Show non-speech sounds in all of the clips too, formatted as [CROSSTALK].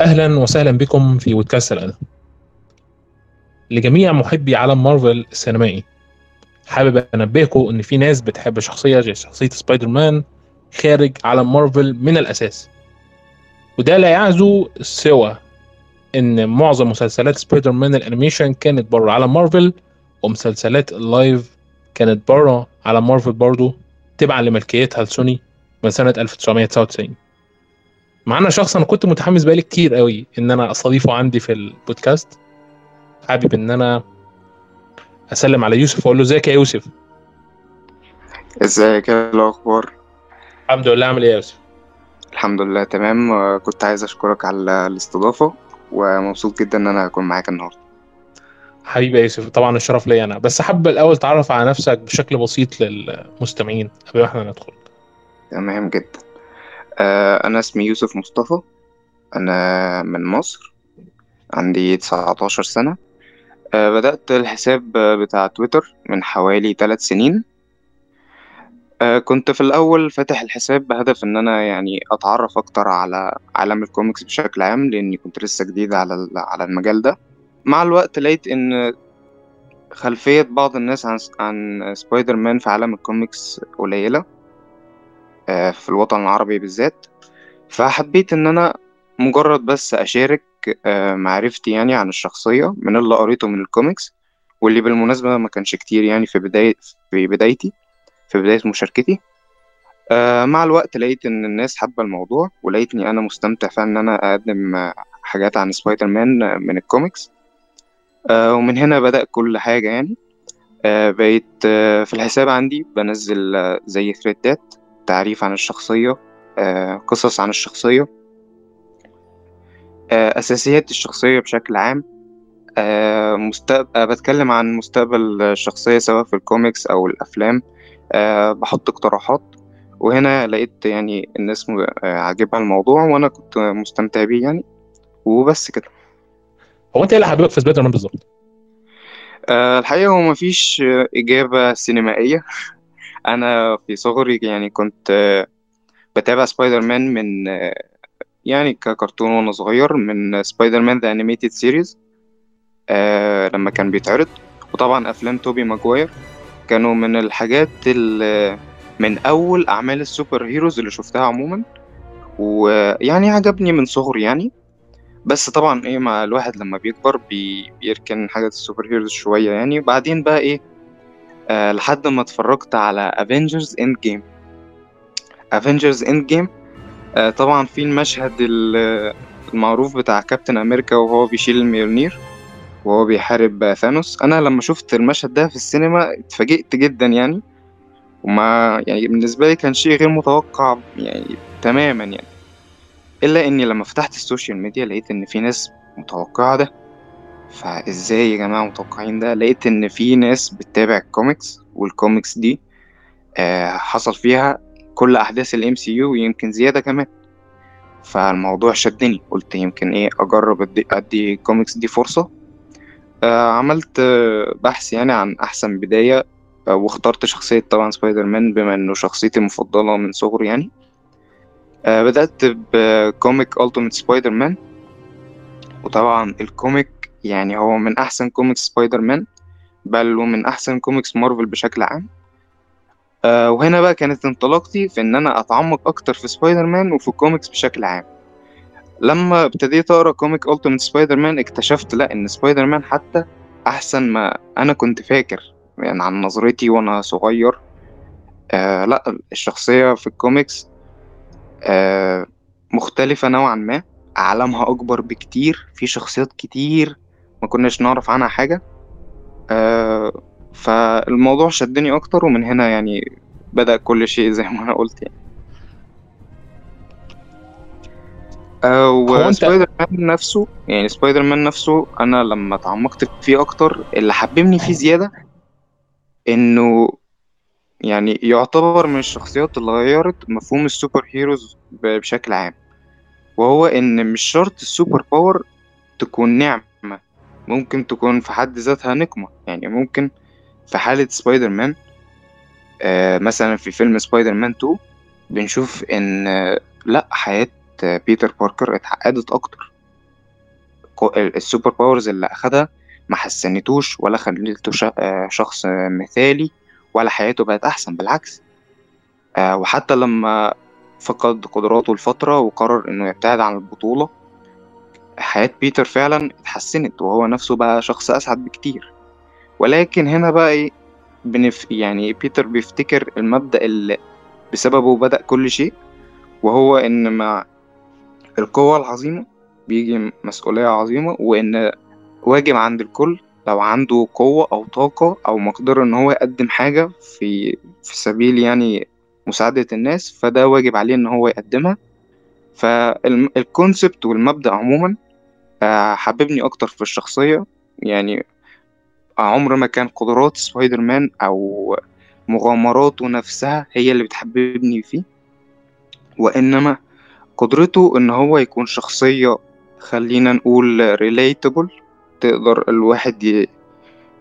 أهلا وسهلا بكم في بودكاست الأدب لجميع محبي عالم مارفل السينمائي حابب أنبهكم إن في ناس بتحب شخصية زي شخصية سبايدر مان خارج عالم مارفل من الأساس. وده لا يعزو سوى إن معظم مسلسلات سبايدر مان ال animation كانت بره عالم مارفل ومسلسلات ال live كانت بره عالم مارفل برضه تبعا لملكيتها لسوني من سنة 1999 معانا شخص أنا كنت متحمس بقالي كتير قوي إن أنا أستضيفه عندي في البودكاست. حابب إن أنا أسلم على يوسف وأقول له إزيك يا يوسف؟ إزيك؟ إيه الأخبار؟ الحمد لله عامل إيه يا يوسف؟ الحمد لله تمام. كنت عايز أشكرك على الاستضافة ومبسوط جدا إن أنا هكون معاك النهاردة. حبيبي يا يوسف طبعا الشرف ليا أنا. بس حابب الأول تعرف على نفسك بشكل بسيط للمستمعين قبل ما إحنا ندخل. تمام جدا. آه، أنا اسمي يوسف مصطفى. أنا من مصر. عندي 19 سنة. آه، بدأت الحساب بتاع تويتر من حوالي 3 سنين. آه، كنت في الأول فاتح الحساب بهدف إن أنا يعني أتعرف أكتر على عالم الكوميكس بشكل عام لأني كنت لسه جديد على على المجال ده. مع الوقت لقيت إن خلفية بعض الناس عن عن سبايدر مان في عالم الكوميكس قليلة. في الوطن العربي بالذات. فحبيت إن أنا مجرد بس أشارك آه، معرفتي يعني عن الشخصية من اللي قريته من الكوميكس واللي بالمناسبة ما كانش كتير يعني في بداية في بدايتي في بداية مشاركتي. آه، مع الوقت لقيت إن الناس حابة الموضوع ولقيتني أنا مستمتع فعلا إن أنا أقدم آه، حاجات عن سبايدر مان آه، من الكوميكس. آه، ومن هنا بدأ كل حاجة يعني. آه، بقيت آه، في الحساب عندي بنزل آه، زي thread ات. تعريف عن الشخصية آه، قصص عن الشخصية آه، أساسيات الشخصية بشكل عام آه، مستقبل بتكلم عن مستقبل الشخصية سواء في الكوميكس أو الأفلام بحط اقتراحات وهنا لقيت يعني الناس عاجبها الموضوع وأنا كنت مستمتع بيه يعني وبس كده. هو أنت إيه اللي حبيبك في سبايدر مان بالظبط الحقيقة هو مفيش إجابة سينمائية. [LAUGHS] أنا في صغري يعني كنت آه، بتابع سبايدر مان من آه، يعني ككرتون وأنا صغير من سبايدر مان the animated series لما كان بيتعرض. وطبعا أفلام توبي ماجواير كانوا من الحاجات ال- من أول أعمال ال superheroes اللي شفتها عموما. ويعني عجبني من صغري يعني. بس طبعا إيه مع الواحد لما بيكبر بي... بيركن حاجة ال superheroes شوية يعني. بعدين بقى إيه آه لحد ما اتفرجت على Avengers Endgame Avengers Endgame طبعا في المشهد ال- المعروف بتاع كابتن أمريكا وهو بيشيل ال Mjolnir وهو بيحارب ثانوس أنا لما شفت المشهد ده في السينما اتفاجئت جدا يعني. وما يعني بالنسبة لي كان شيء غير متوقع يعني تماما يعني. إلا إني لما فتحت ال social media لقيت إن في ناس متوقعة ده. فإزاي يا جماعة متوقعين ده؟ لقيت إن في ناس بتتابع ال comics وال comics دي آه حصل فيها كل أحداث ال MCU ويمكن زيادة كمان. فالموضوع شدني قلت يمكن إيه أجرب أدي, أدي الكوميكس دي فرصة. آه عملت بحث يعني عن أحسن بداية آه، واخترت شخصية طبعا سبايدر مان بما إنه شخصيتي المفضلة من صغري يعني. بدأت ب comic Ultimate Spider-Man وطبعا ال comic يعني هو من أحسن كوميكس سبايدر مان بل ومن أحسن كوميكس مارفل بشكل عام. آه، وهنا بقى كانت انطلاقتي في إن أنا أتعمق أكتر في سبايدر مان وفي الكوميكس بشكل عام. لما ابتديت أقرأ comic Ultimate Spider-Man اكتشفت لأ إن سبايدر مان حتى أحسن ما أنا كنت فاكر يعني عن نظرتي وأنا صغير. آه لأ الشخصية في الكوميكس آه مختلفة نوعا ما. عالمها أكبر بكتير في شخصيات كتير. ما كناش نعرف عنها حاجة. آه فالموضوع شدني أكتر ومن هنا يعني بدأ كل شيء زي ما أنا قلت يعني. آه وسبايدر مان نفسه يعني سبايدر مان نفسه أنا لما تعمقت فيه أكتر اللي حببني فيه زيادة إنه يعني يعتبر من الشخصيات اللي غيرت مفهوم ال superheroes بشكل عام. وهو إن مش شرط ال superpower تكون نعمة. ممكن تكون في حد ذاتها نقمة. يعني ممكن في حالة سبايدر مان آه مثلا في فيلم سبايدر مان 2 بنشوف إن آه، لأ حياة آه، بيتر باركر اتعقدت أكتر. ال superpowers اللي أخدها ما حسنتوش ولا خليته شخص مثالي ولا حياته بقت أحسن بالعكس. وحتى لما فقد قدراته لفترة وقرر إنه يبتعد عن البطولة حياة بيتر فعلا اتحسنت وهو نفسه بقى شخص أسعد بكتير. ولكن هنا بقى إيه بنف... يعني بيتر بيفتكر المبدأ اللي بسببه بدأ كل شيء وهو إن مع القوة العظيمة بيجي مسؤولية عظيمة وإن واجب عند الكل لو عنده قوة أو طاقة أو مقدرة إن هو يقدم حاجة في في سبيل يعني مساعدة الناس فده واجب عليه إن هو يقدمها. فال concept والمبدأ عموما حببني أكتر في الشخصية. يعني عمر ما كان قدرات سبايدر مان أو مغامراته نفسها هي اللي بتحببني فيه وإنما قدرته إن هو يكون شخصية خلينا نقول relatable تقدر الواحد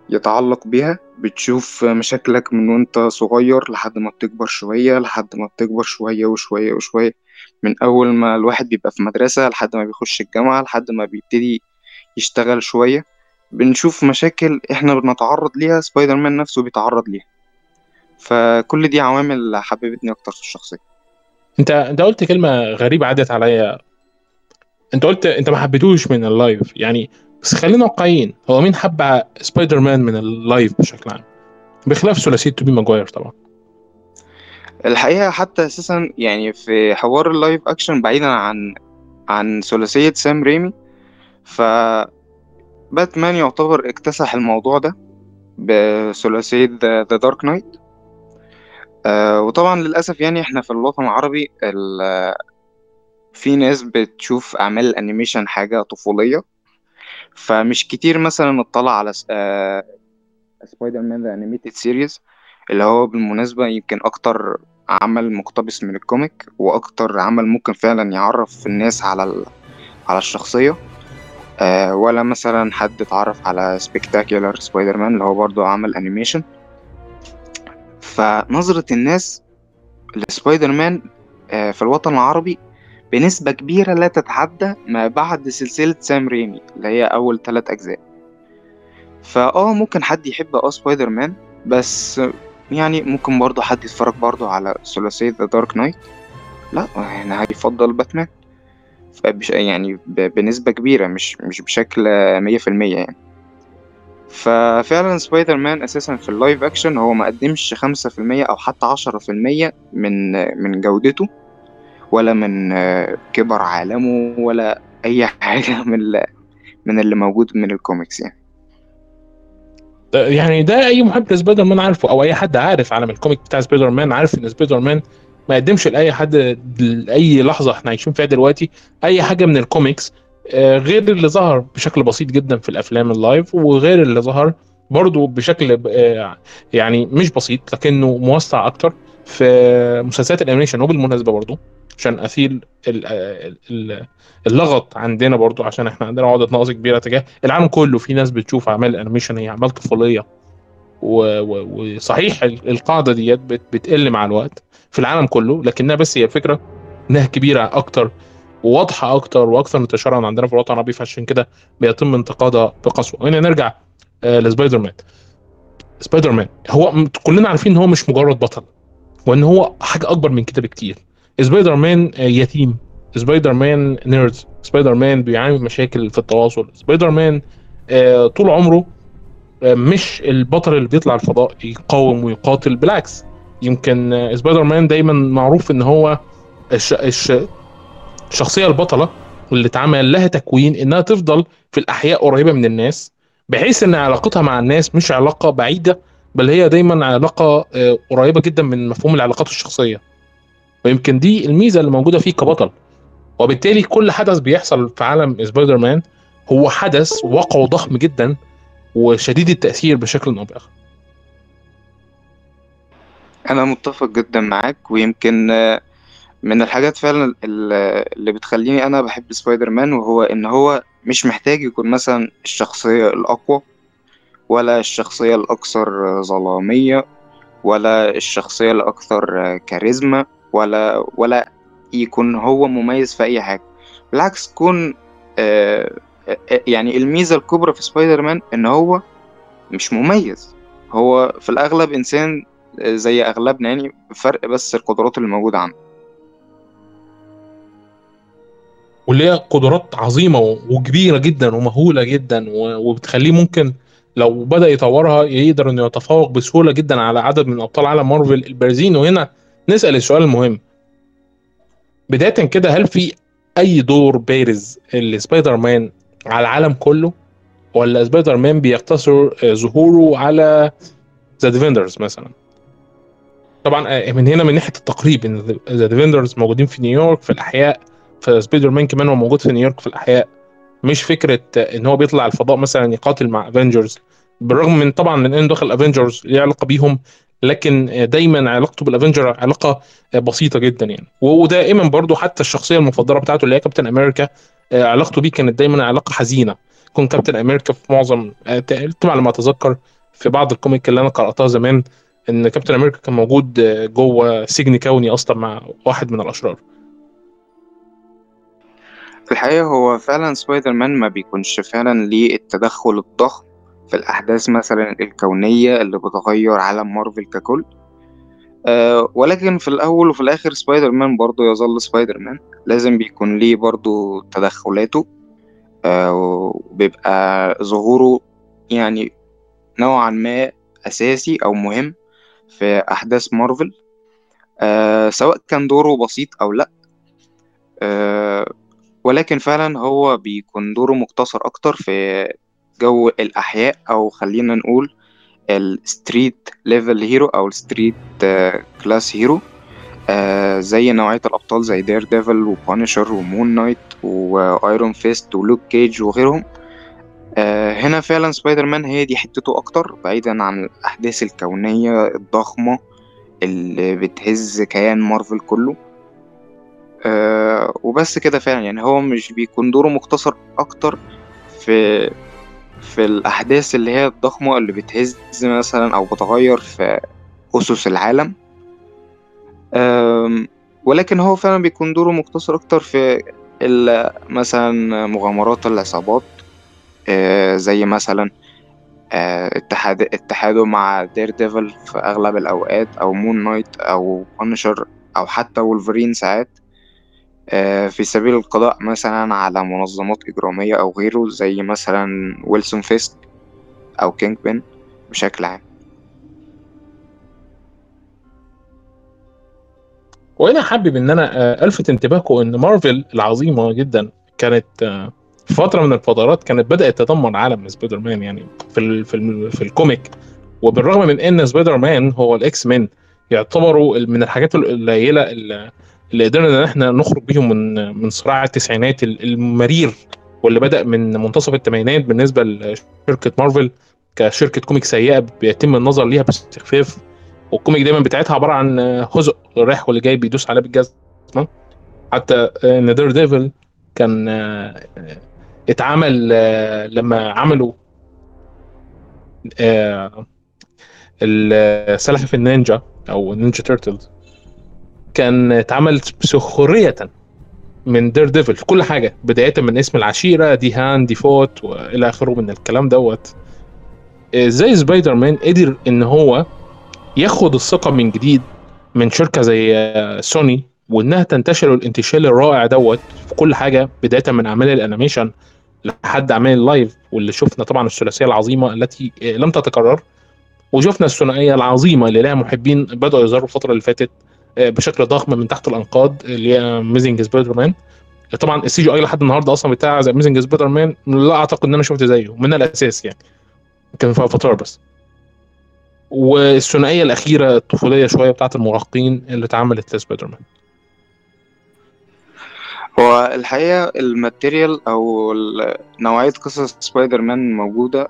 يتعلق بيها بتشوف مشاكلك من وأنت صغير لحد ما بتكبر شوية لحد ما بتكبر شوية وشوية وشوية. من أول ما الواحد بيبقى في مدرسة لحد ما بيخش الجامعة لحد ما بيبتدي يشتغل شوية بنشوف مشاكل إحنا بنتعرض ليها سبايدر مان نفسه بيتعرض ليها. فكل دي عوامل حببتني أكتر في الشخصية أنت أنت قلت كلمة غريبة عدت عليا. أنت قلت أنت ما حبيتوش من ال live يعني بس خلينا واقعيين هو مين حب سبايدر مان من ال live بشكل عام؟ بخلاف ثلاثية توبي ماجواير طبعا. الحقيقة حتى أساسا يعني في حوار ال live action بعيدا عن عن ثلاثية سام ريمي ف باتمان يعتبر اكتسح الموضوع ده بثلاثية ذا دارك نايت وطبعا للأسف يعني إحنا في الوطن العربي في ناس بتشوف أعمال ال animation حاجة طفولية. فمش كتير مثلا اطلع على سبايدر مان the animated series اللي هو بالمناسبة يمكن أكتر عمل مقتبس من ال comic وأكتر عمل ممكن فعلا يعرف الناس على ال... على الشخصية. أه ولا مثلا حد اتعرف على سبيكتاكيولار سبايدر مان اللي هو برضو عمل animation فنظرة الناس لسبايدر مان أه في الوطن العربي بنسبة كبيرة لا تتعدى ما بعد سلسلة سام ريمي اللي هي أول ثلاث أجزاء. فأه ممكن حد يحب أه سبايدر مان بس يعني ممكن برضه حد يتفرج برضه على ثلاثية ذا دارك نايت لا يعني هيفضل باتمان. يعني بنسبة كبيرة مش مش بشكل مية في المية يعني. ففعلا سبايدر مان أساسا في ال live action هو ما قدمش خمسة في المية أو حتى عشرة في المية من من جودته ولا من كبر عالمه ولا أي حاجة [LAUGHS] من من اللي موجود من الكوميكس يعني. يعني ده أي محب لسبايدر مان عارفه أو أي حد عارف عالم ال comic بتاع سبايدر مان عارف إن سبايدر مان ما يقدمش لأي حد لأي لحظة إحنا عايشين فيها دلوقتي أي حاجة من الكوميكس غير اللي ظهر بشكل بسيط جدا في الأفلام ال live وغير اللي ظهر برضه بشكل يعني مش بسيط لكنه موسع أكتر. في مسلسلات ال animation وبالمناسبة برضه عشان أزيل اللغط عندنا برضو عشان إحنا عندنا عقدة نقص كبيرة تجاه العالم كله. في ناس بتشوف أعمال ال animation هي أعمال طفولية وصحيح القاعدة ديت بتقل مع الوقت في العالم كله لكنها بس هي الفكرة إنها كبيرة أكتر وواضحة أكتر وأكثر انتشارا عندنا في الوطن العربي. فعشان كده بيتم انتقادها بقسوة. هنا نرجع لسبايدر مان. سبايدر مان هو كلنا عارفين إن هو مش مجرد بطل. وإن هو حاجة أكبر من كده بكتير. سبايدر مان يتيم. سبايدر مان nerd. سبايدر مان بيعاني من مشاكل في التواصل. سبايدر مان طول عمره مش البطل اللي بيطلع الفضاء يقاوم ويقاتل بالعكس. يمكن سبايدر مان دايما معروف إن هو الش... الش... الشخصية البطلة اللي اتعمل لها تكوين إنها تفضل في الأحياء قريبة من الناس بحيث إن علاقتها مع الناس مش علاقة بعيدة بل هي دايما علاقة قريبة جدا من مفهوم العلاقات الشخصية. ويمكن دي الميزة اللي موجودة فيه كبطل. وبالتالي كل حدث بيحصل في عالم سبايدر مان هو حدث وقعه ضخم جدا وشديد التأثير بشكل أو بآخر. أنا متفق جدا معاك ويمكن من الحاجات فعلا اللي بتخليني أنا بحب سبايدر مان وهو إن هو مش محتاج يكون مثلا الشخصية الأقوى. ولا الشخصية الأكثر ظلامية ولا الشخصية الأكثر كاريزما ولا ولا يكون هو مميز في أي حاجة. بالعكس كون يعني الميزة الكبرى في سبايدر مان إن هو مش مميز. هو في الأغلب إنسان زي أغلبنا يعني فرق بس القدرات اللي موجودة عنده. واللي هي قدرات عظيمة وكبيرة جدا ومهولة جدا وبتخليه ممكن لو بدأ يطورها يقدر إنه يتفوق بسهولة جدا على عدد من أبطال عالم مارفل. البارزين وهنا نسأل السؤال المهم. بداية كده هل في أي دور بارز لسبايدر مان على العالم كله؟ ولا سبايدر مان بيقتصر ظهوره على The Defenders مثلا؟ طبعا من هنا من ناحية التقريب إن The Defenders موجودين في نيويورك في الأحياء فسبايدر مان كمان هو موجود في نيويورك في الأحياء. مش فكرة إن هو بيطلع الفضاء مثلا يقاتل مع Avengers بالرغم من طبعا من إنه دخل Avengers ليه علاقة بيهم لكن دايما علاقته بال Avenger علاقة بسيطة جدا يعني. ودائما برضو حتى الشخصية المفضلة بتاعته اللي هي كابتن أمريكا علاقته بيه كانت دايما علاقة حزينة. يكون كابتن أمريكا في معظم طبعا لما أتذكر في بعض ال comic اللي أنا قرأتها زمان إن كابتن أمريكا كان موجود جوه سجن كوني أصلا مع واحد من الأشرار. في الحقيقة هو فعلا سبايدر مان ما بيكونش فعلا ليه التدخل الضخم في الأحداث مثلا الكونية اللي بتغير عالم مارفل ككل. أه ولكن في الأول وفي الآخر سبايدر مان برضه يظل سبايدر مان لازم بيكون ليه برضه تدخلاته. أه وبيبقى ظهوره يعني نوعا ما أساسي أو مهم في أحداث مارفل. أه سواء كان دوره بسيط أو لأ. أه ولكن فعلا هو بيكون دوره مقتصر أكتر في جو الأحياء أو خلينا نقول ال street level hero أو ال street class hero زي نوعية الأبطال زي دير ديفل وبانشر ومون نايت وآيرون فيست ولوك كيج وغيرهم هنا فعلا سبايدر مان هي دي حتته أكتر بعيدا عن الأحداث الكونية الضخمة اللي بتهز كيان مارفل كله. آه وبس كده فعلا. يعني هو مش بيكون دوره مقتصر أكتر في في الأحداث اللي هي الضخمة اللي بتهز مثلا أو بتغير في أسس العالم. ولكن هو فعلا بيكون دوره مقتصر أكتر في مثلا مغامرات العصابات. زي مثلا اتحاد اتحاده مع دير ديفل في أغلب الأوقات أو مون نايت أو بانشر أو حتى وولفرين ساعات. في سبيل القضاء مثلا على منظمات إجرامية أو غيره زي مثلا ويلسون فيسك أو كينج بين بشكل عام. وهنا حابب إن أنا ألفت انتباهكم إن مارفل العظيمة جدا كانت في فترة من الفترات كانت بدأت تدمر عالم سبايدر مان يعني في ال في, ال في ال comic. وبالرغم من إن سبايدر مان وال X-Men يعتبروا من الحاجات القليلة اللي قدرنا إن إحنا نخرج بيهم من من صراع التسعينات المرير واللي بدأ من منتصف الثمانينات بالنسبة لشركة مارفل كشركة comic سيئة بيتم النظر ليها باستخفاف. وال comic دايما بتاعتها عبارة عن هزء رايح واللي جاي بيدوس عليه بالجزمه حتى ان دير ديفل كان اتعمل لما عملوا سلاحف النينجا أو Ninja Turtles. كان اتعمل سخرية من دير ديفل في كل حاجة بداية من اسم العشيرة The Hand The Foot وإلى آخره من الكلام دوت. إزاي سبايدر مان قدر إن هو ياخد الثقة من جديد من شركة زي سوني وإنها تنتشر الانتشار الرائع دوت في كل حاجة بداية من أعمال ال animation لحد أعمال ال live واللي شفنا طبعا الثلاثية العظيمة التي لم تتكرر. وشفنا الثنائية العظيمة اللي لها محبين بدأوا يظهروا الفترة اللي فاتت. بشكل ضخم من تحت الأنقاض اللي هي Amazing Spider-Man طبعا ال CGI لحد النهارده أصلا بتاع The Amazing Spider-Man لا أعتقد إن أنا شفت زيه من الأساس يعني. كان في فتره بس. والثنائية الأخيرة الطفولية شوية بتاعت المراهقين اللي اتعملت لسبايدر مان هو الحقيقة ال material أو نوعية قصص سبايدر مان موجودة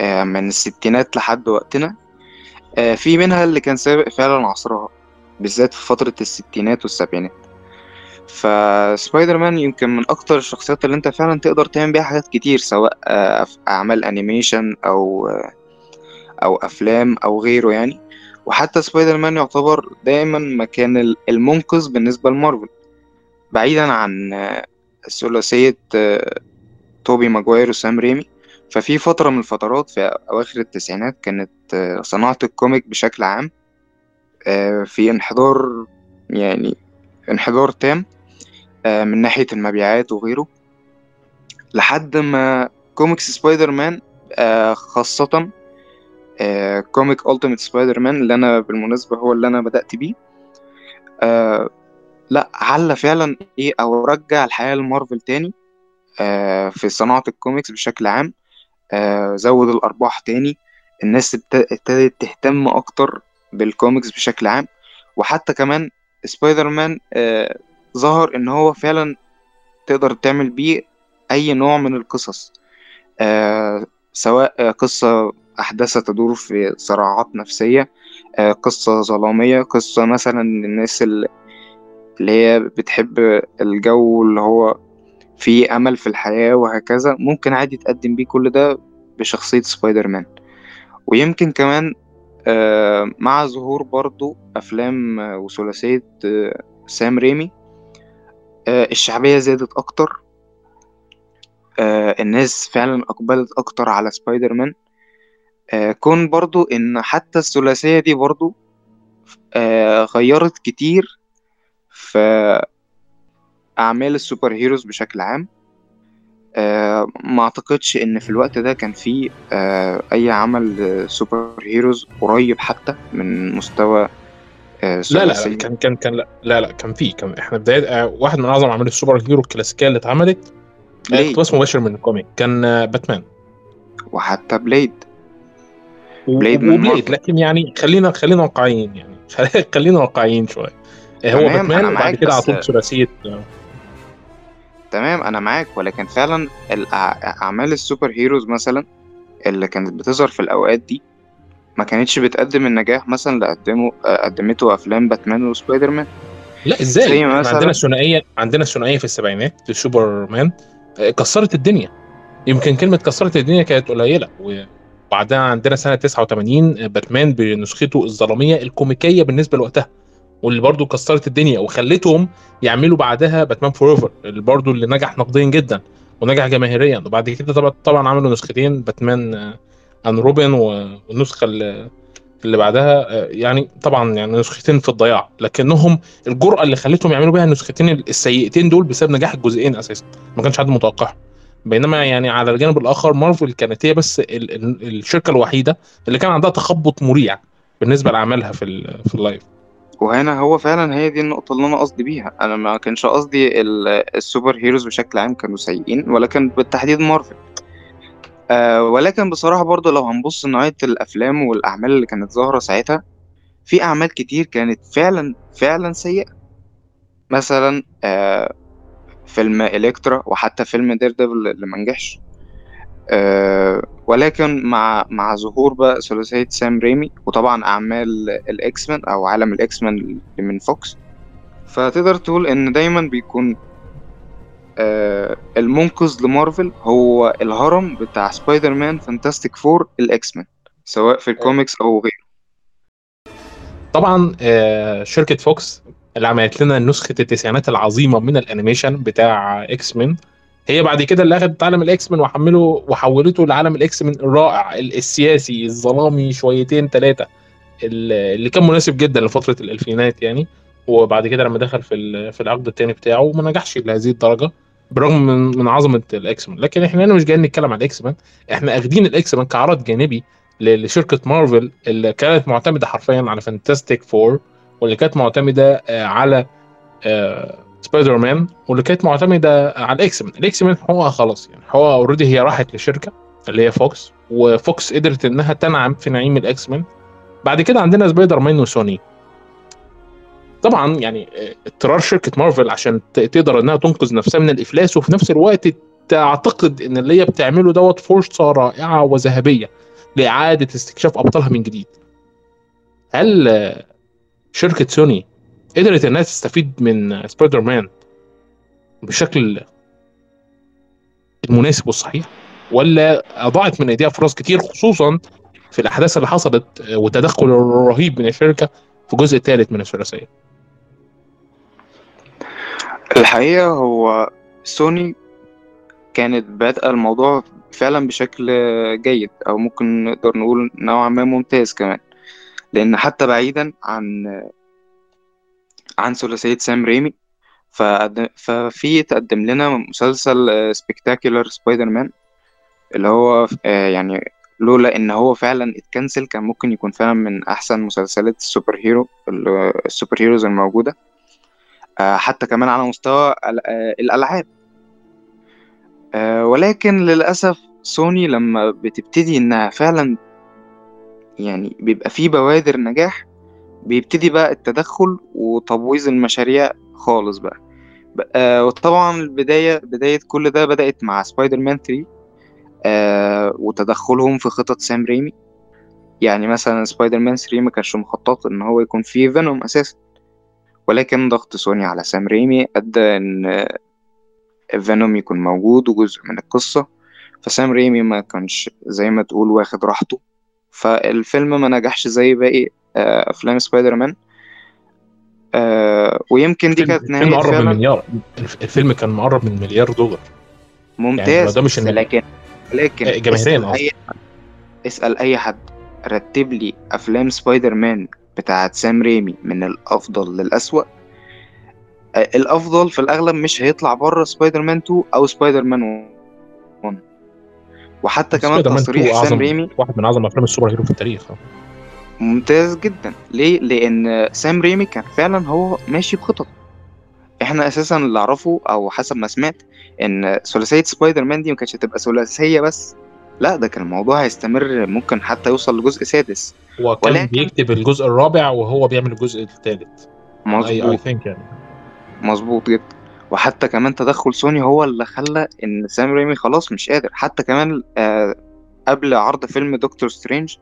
من الستينات لحد وقتنا. في منها اللي كان سابق فعلا عصرها. بالذات في فترة الستينات والسبعينات. فسبايدر مان يمكن من أكتر الشخصيات اللي أنت فعلا تقدر تعمل بيها حاجات كتير سواء أعمال animation أو أو أفلام أو غيره يعني. وحتى سبايدر مان يعتبر دايما مكان المنقذ بالنسبة لمارفل. بعيدا عن ثلاثية توبي ماجواير وسام ريمي. ففي فترة من الفترات في أواخر التسعينات كانت آه، صناعة ال comic بشكل عام آه، في انحدار يعني انحدار تام آه، من ناحية المبيعات وغيره. لحد ما كوميكس سبايدر مان آه، خاصة آه، comic Ultimate Spider-Man اللي أنا بالمناسبة هو اللي أنا بدأت بيه. آه، لا علّى فعلا إيه أو رجع الحياة لمارفل تاني آه، في صناعة الكوميكس بشكل عام. آه، زود الأرباح تاني. الناس ابت- ابتدت تهتم أكتر بالكوميكس بشكل عام. وحتى كمان سبايدر مان آه، ظهر إن هو فعلا تقدر تعمل بيه أي نوع من القصص. آه، سواء آه، قصة أحداثها تدور في صراعات نفسية آه، قصة ظلامية قصة مثلا الناس اللي هي بتحب الجو اللي هو فيه أمل في الحياة وهكذا ممكن عادي تقدم بيه كل ده بشخصية سبايدر مان ويمكن كمان مع ظهور برضو أفلام آه، وثلاثية آه، سام ريمي. آه، الشعبية زادت أكتر. آه، الناس فعلا أقبلت أكتر على سبايدر مان آه، كون برضو إن حتى الثلاثية دي برضو آه، غيرت كتير في أعمال ال super heroes بشكل عام. آه، ما أعتقدش إن في الوقت ده كان في آه، أي عمل آه، super heroes قريب حتى من مستوى آه، لا لا ثلاثية كان كان كان لا لا, لا كان في كان إحنا بداية آه، واحد من أعظم اعمال ال super hero الكلاسيكية اللي اتعملت آه، اقتباس مباشر من ال comic كان آه، باتمان وحتى بليد بليد من وبليد لكن يعني خلينا خلينا واقعيين يعني [LAUGHS] خلينا واقعيين شوية. آه، هو باتمان وبعد معاك كده على طول ثلاثية آه، تمام أنا معاك ولكن فعلا الأع- أعمال ال super heroes مثلا اللي كانت بتظهر في الأوقات دي ما كانتش بتقدم النجاح مثلا اللي قدمه قدمته أفلام باتمان وسبايدر مان لا إزاي؟ زي إحنا عندنا مثلا ثنائيه عندنا ثنائية في السبعينات لسوبر مان آه، كسرت الدنيا. يمكن كلمة كسرت الدنيا كانت قليلة وبعدها عندنا سنة 89 باتمان بنسخته الظلامية الكوميكية بالنسبة لوقتها. واللي برضو كسرت الدنيا وخلتهم يعملوا بعدها Batman Forever اللي برضو اللي نجح نقديا جدا ونجح جماهيريا. وبعد كده طبعا طبعا عملوا نسختين Batman and Robin والنسخة اللي اللي بعدها آه، يعني طبعا يعني نسختين في الضياع. لكنهم الجرأة اللي خلتهم يعملوا بيها النسختين السيئتين دول بسبب نجاح الجزئين أساسا. ما كانش حد متوقعها بينما يعني على الجانب الآخر مارفل كانت هي بس ال ال الشركة الوحيدة اللي كان عندها تخبط مريع بالنسبة لأعمالها في في ال live وهنا هو فعلا هي دي النقطة اللي أنا قصدي بيها. أنا ما كانش قصدي ال- ال super heroes بشكل عام كانوا سيئين ولكن بالتحديد مارفل. آه ولكن بصراحة برضو لو هنبص لنوعية الأفلام والأعمال اللي كانت ظاهرة ساعتها في أعمال كتير كانت فعلا فعلا سيئة. مثلا آه فيلم Elektra وحتى فيلم Daredevil اللي منجحش آه ولكن مع مع ظهور بقى ثلاثية سام ريمي وطبعا أعمال ال X-Men أو عالم ال X-Men اللي من فوكس فتقدر تقول إن دايما بيكون آه المنقذ لمارفل هو الهرم بتاع سبايدر مان Fantastic Four ال X-Men سواء في الكوميكس أو غيره. طبعا آه، شركة فوكس اللي عملت لنا نسخة التسعينات العظيمة من ال animation بتاع X-Men هي بعد كده اللي اخذت عالم ال X-Men وحمله وحولته لعالم ال X-Men الرائع ال- السياسي الظلامي شويتين ثلاثة اللي كان مناسب جدا لفترة الألفينات يعني. وبعد كده لما دخل في في العقد الثاني بتاعه ما نجحش لهذه الدرجة برغم من من عظمة ال X-Men لكن إحنا هنا مش جايين نتكلم عن ال X-Men إحنا أخدين ال X-Men كعرض جانبي لشركة مارفل اللي كانت معتمدة حرفيا على Fantastic Four واللي كانت معتمدة آه، على آه، سبايدر مان واللي كانت معتمدة على ال X-Men ال X-Men هو خلاص يعني هو already هي راحت لشركة اللي هي فوكس وفوكس قدرت إنها تنعم في نعيم ال X-Men بعد كده عندنا سبايدر مان وسوني. طبعا يعني آه، اضطرار شركة مارفل عشان تقدر إنها تنقذ نفسها من الإفلاس وفي نفس الوقت تعتقد إن اللي هي بتعمله دوت فرصه رائعه وذهبية لإعادة استكشاف أبطالها من جديد. هل آه، شركة سوني قدرت إنها تستفيد من سبايدر مان بشكل المناسب والصحيح ولا أضاعت من أيديها فرص كتير خصوصا في الأحداث اللي حصلت آه، والتدخل الرهيب من الشركة في الجزء الثالث من الثلاثية. الحقيقة هو سوني كانت بادئة الموضوع فعلا بشكل جيد أو ممكن نقدر نقول نوعا ما ممتاز كمان لأن حتى بعيدا عن عن ثلاثية سام ريمي. ففي تقدم لنا مسلسل Spectacular Spider-Man اللي هو آه، يعني لولا إن هو فعلا ات cancel كان ممكن يكون فعلا من أحسن مسلسلات ال super hero ال- ال super heroes الموجودة. آه، حتى كمان على مستوى آه، الألعاب. ولكن للأسف سوني لما بتبتدي إنها فعلا يعني بيبقى في بوادر نجاح بيبتدي بقى التدخل وتبويظ المشاريع خالص بقى. آه وطبعا البداية بداية كل ده بدأت مع سبايدر مان 3 آه وتدخلهم في خطط سام ريمي. يعني مثلا سبايدر مان 3 ما كانش مخطط إن هو يكون فيه فينوم أساسا ولكن ضغط سوني على سام ريمي أدى إن فينوم يكون موجود وجزء من القصة. فسام ريمي ما كانش زي ما تقول واخد راحته. فالفيلم ما نجحش زي باقي أفلام سبايدر مان. آه ويمكن دي الفيلم كانت الفيلم نهاية قرب من مليار. الف- الفيلم كان مقرب من مليار دولار. يعني ممتاز ده مش لكن لكن آه، جماهيريا اسأل اسأل أي حد. رتب لي أفلام سبايدر مان بتاعت سام ريمي من الأفضل للأسوأ. آه، الأفضل في الأغلب مش هيطلع بره سبايدر مان 2 أو سبايدر مان 1 وحتى كمان سبايدر مان 2 تصريح سام ريمي واحد من أعظم أفلام ال super hero في التاريخ. آه. ممتاز جدا. ليه؟ لأن سام ريمي كان فعلا هو ماشي بخطط. إحنا أساسا اللي أعرفه أو حسب ما سمعت إن ثلاثية سبايدر مان دي ما كانتش هتبقى ثلاثية بس. لا ده كان الموضوع هيستمر ممكن حتى يوصل لجزء سادس. هو كان ولكن بيكتب الجزء الرابع وهو بيعمل الجزء الثالث. مظبوط. يعني. مظبوط جدا. وحتى كمان تدخل سوني هو اللي خلى إن سام ريمي خلاص مش قادر. حتى كمان آه قبل عرض فيلم دكتور سترينج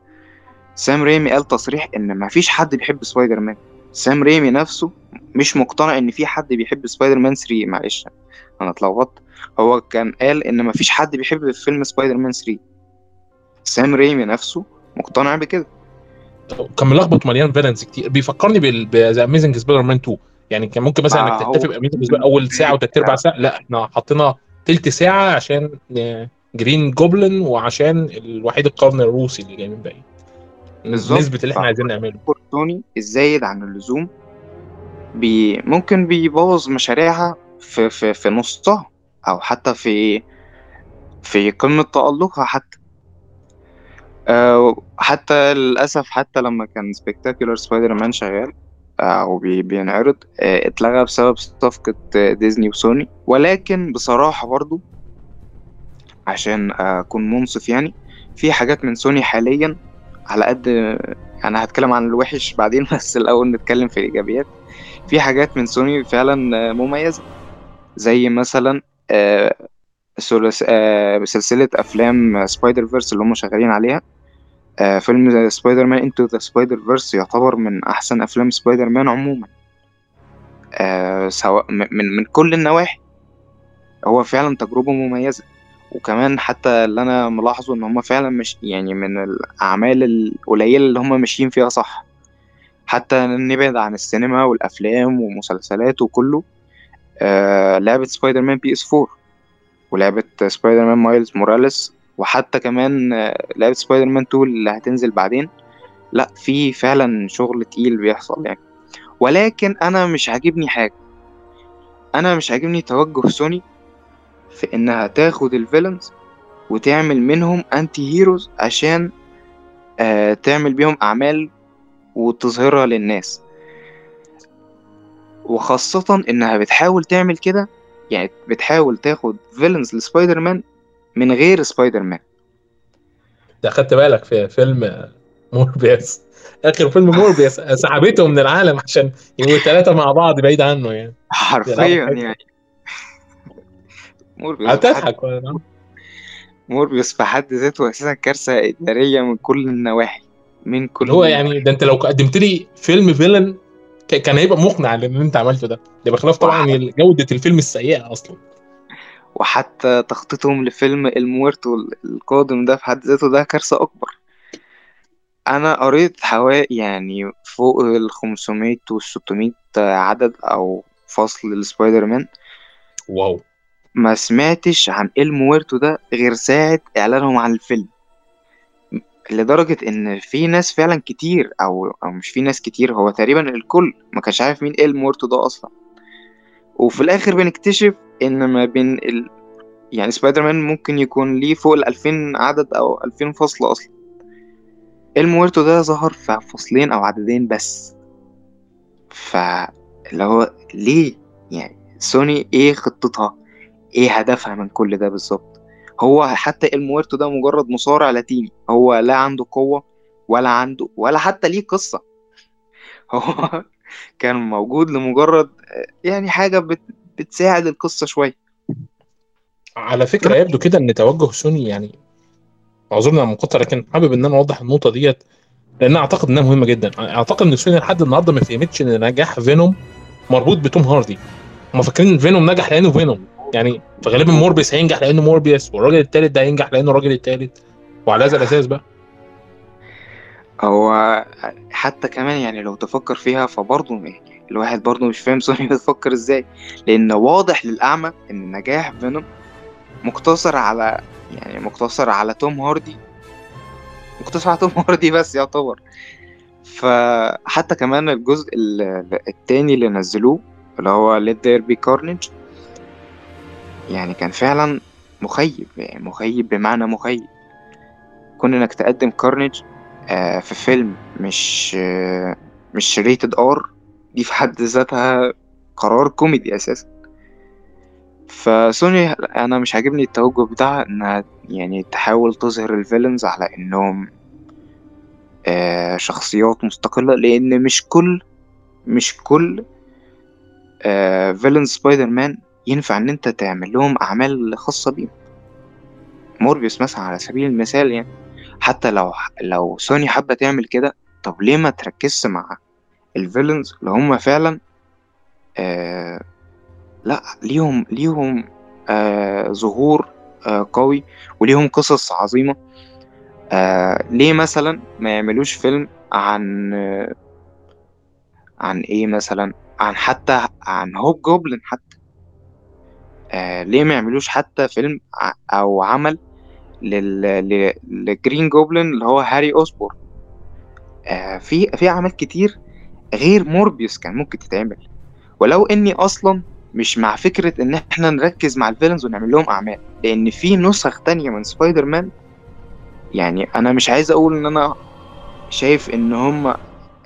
سام ريمي قال تصريح إن مفيش حد بيحب سبايدر مان سام ريمي نفسه مش مقتنع إن في حد بيحب سبايدر مان 3 معلش أنا اتلخبطت. هو كان قال إن مفيش حد بيحب فيلم سبايدر مان 3 سام ريمي نفسه مقتنع بكده. كان ملخبط مليان فيلنز كتير. بيفكرني بذا اميزنج سبايدر مان 2 يعني كان ممكن مثلا إنك تتفق اميزنج أول ساعة وتلت ارباع ساعة. لا إحنا حطينا تلت ساعة عشان آه، جرين جوبلin وعشان الوحيد القرن الروسي اللي جاي من بعيد. بالظبط. نسبة اللي إحنا عايزين نعمله. سوني الزايد عن اللزوم بي ممكن بيبوظ مشاريعها في في في نصها أو حتى في في قمة تألقها حتى. أه حتى للأسف حتى لما كان Spectacular Spider-Man شغال آه، أو بي بينعرض آه، اتلغى بسبب صفقة آه، ديزني وسوني. ولكن بصراحة برضو عشان أكون منصف يعني في حاجات من سوني حاليا على قد أنا هتكلم عن الوحش بعدين [LAUGHS] بس الأول نتكلم في الإيجابيات. في حاجات من سوني فعلا آه، مميزة. زي مثلا آه، آه، سلسلة أفلام Spider-Verse اللي هم شغالين عليها. فيلم Spider-Man Into the Spider-Verse يعتبر من أحسن أفلام سبايدر مان عموما سواء من من كل النواحي. هو فعلا تجربة مميزة. وكمان حتى اللي أنا ملاحظه إن هم فعلا مش يعني من الأعمال القليلة اللي هم ماشيين فيها صح. حتى نبعد عن السينما والأفلام ومسلسلات وكله آه، لعبة سبايدر مان PS 4 ولعبة سبايدر مان مايلز موراليس وحتى كمان آه، لعبة سبايدر مان 2 اللي هتنزل بعدين. لا في فعلا شغل تقيل بيحصل يعني. ولكن أنا مش عاجبني حاجة. أنا مش عاجبني توجه سوني في إنها تاخد ال villains وتعمل منهم anti heroes عشان آه تعمل بيهم أعمال وتظهرها للناس. وخاصة إنها بتحاول تعمل كده يعني بتحاول تاخد villains لسبايدر مان من غير سبايدر مان ده خدت بالك في فيلم موربيس؟ آخر فيلم موربيس سحبته من العالم عشان يبقوا الثلاثه مع بعض بعيد عنه يعني. [LAUGHS] حرفيا يعني. موربيوس هتضحك ولا- موربيوس في حد ذاته أساسا كارثة إدارية من كل النواحي من كل هو يعني ده أنت لو قدمت لي فيلم villain كان هيبقى مقنع لأن أنت عملته ده. ده بخلاف طبعا جودة الفيلم السيئة أصلا. وحتى تخطيطهم لفيلم المويرتو القادم ده في حد ذاته ده كارثة أكبر. أنا قريت حوالي يعني فوق ال 500 وال 600 عدد أو فصل لسبايدر مان. واو. ما سمعتش عن المويرتو ده غير ساعة إعلانهم عن الفيلم. لدرجة إن في ناس فعلا كتير أو أو مش في ناس كتير هو تقريبا الكل ما كانش عارف مين المويرتو ده أصلا. وفي الآخر بنكتشف إن ما بين ال... يعني سبايدر مان ممكن يكون ليه فوق الألفين عدد أو ألفين فصل أصلا. المويرتو ده ظهر في فصلين أو عددين بس. فاللي هو ليه؟ يعني سوني إيه خطتها؟ إيه هدفها من كل ده بالظبط. هو حتى المويرتو ده مجرد مصارع لاتيني. هو لا عنده قوة ولا عنده ولا حتى ليه قصة. [LAUGHS] هو كان موجود لمجرد يعني حاجة بت... بتساعد القصة شوية. على فكرة يبدو كده إن توجه سوني يعني أعذرني على المقاطعة لكن حابب إن أنا أوضح النقطة ديت لأن أعتقد إنها مهمة جدا. أعتقد إن سوني لحد النهارده ما فهمتش إن نجاح فينوم مربوط بتوم هاردي. هم فاكرين فينوم نجح لأنه فينوم. يعني فغالبا موربيس هينجح لأنه موربيس والراجل التالت ده هينجح لأنه الراجل التالت. وعلى هذا الأساس بقى. هو حتى كمان يعني لو تفكر فيها فبرضه الواحد برضه مش فاهم سوني [LAUGHS] بتفكر إزاي. لأن واضح للأعمى إن نجاح فينوم مقتصر على يعني مقتصر على توم هاردي. مقتصر على توم هاردي بس يعتبر. فحتى كمان الجزء ال- التاني اللي نزلوه اللي هو Let There Be Carnage يعني كان فعلا مخيب يعني مخيب بمعنى مخيب. كون انك تقدم كارنيج آه في فيلم مش آه مش rated R دي في حد ذاتها قرار كوميدي أساسا. فسوني أنا مش عاجبني التوجه بتاعها إنها يعني تحاول تظهر ال villains على إنهم آه شخصيات مستقلة لأن مش كل مش كل آه villain سبايدر مان ينفع إن أنت تعمل لهم أعمال خاصة بيهم. موربيوس مثلا على سبيل المثال يعني حتى لو لو سوني حابة تعمل كده طب ليه ما تركزش مع ال villains اللي هم فعلا آه لا ليهم ليهم آه ظهور آه قوي وليهم قصص عظيمة. آه ليه مثلا ما يعملوش فيلم عن آه عن إيه مثلا؟ عن حتى عن Hobgoblin حتى. آه ليه ما يعملوش حتى فيلم أو عمل لل ل- ل Green Goblin اللي هو هاري اوسبورن آه في في أعمال كتير غير موربيوس كان ممكن تتعمل. ولو إني أصلا مش مع فكرة إن إحنا نركز مع ال villains ونعمل لهم أعمال لأن في نسخ تانية من سبايدر مان يعني أنا مش عايز أقول إن أنا شايف إن هم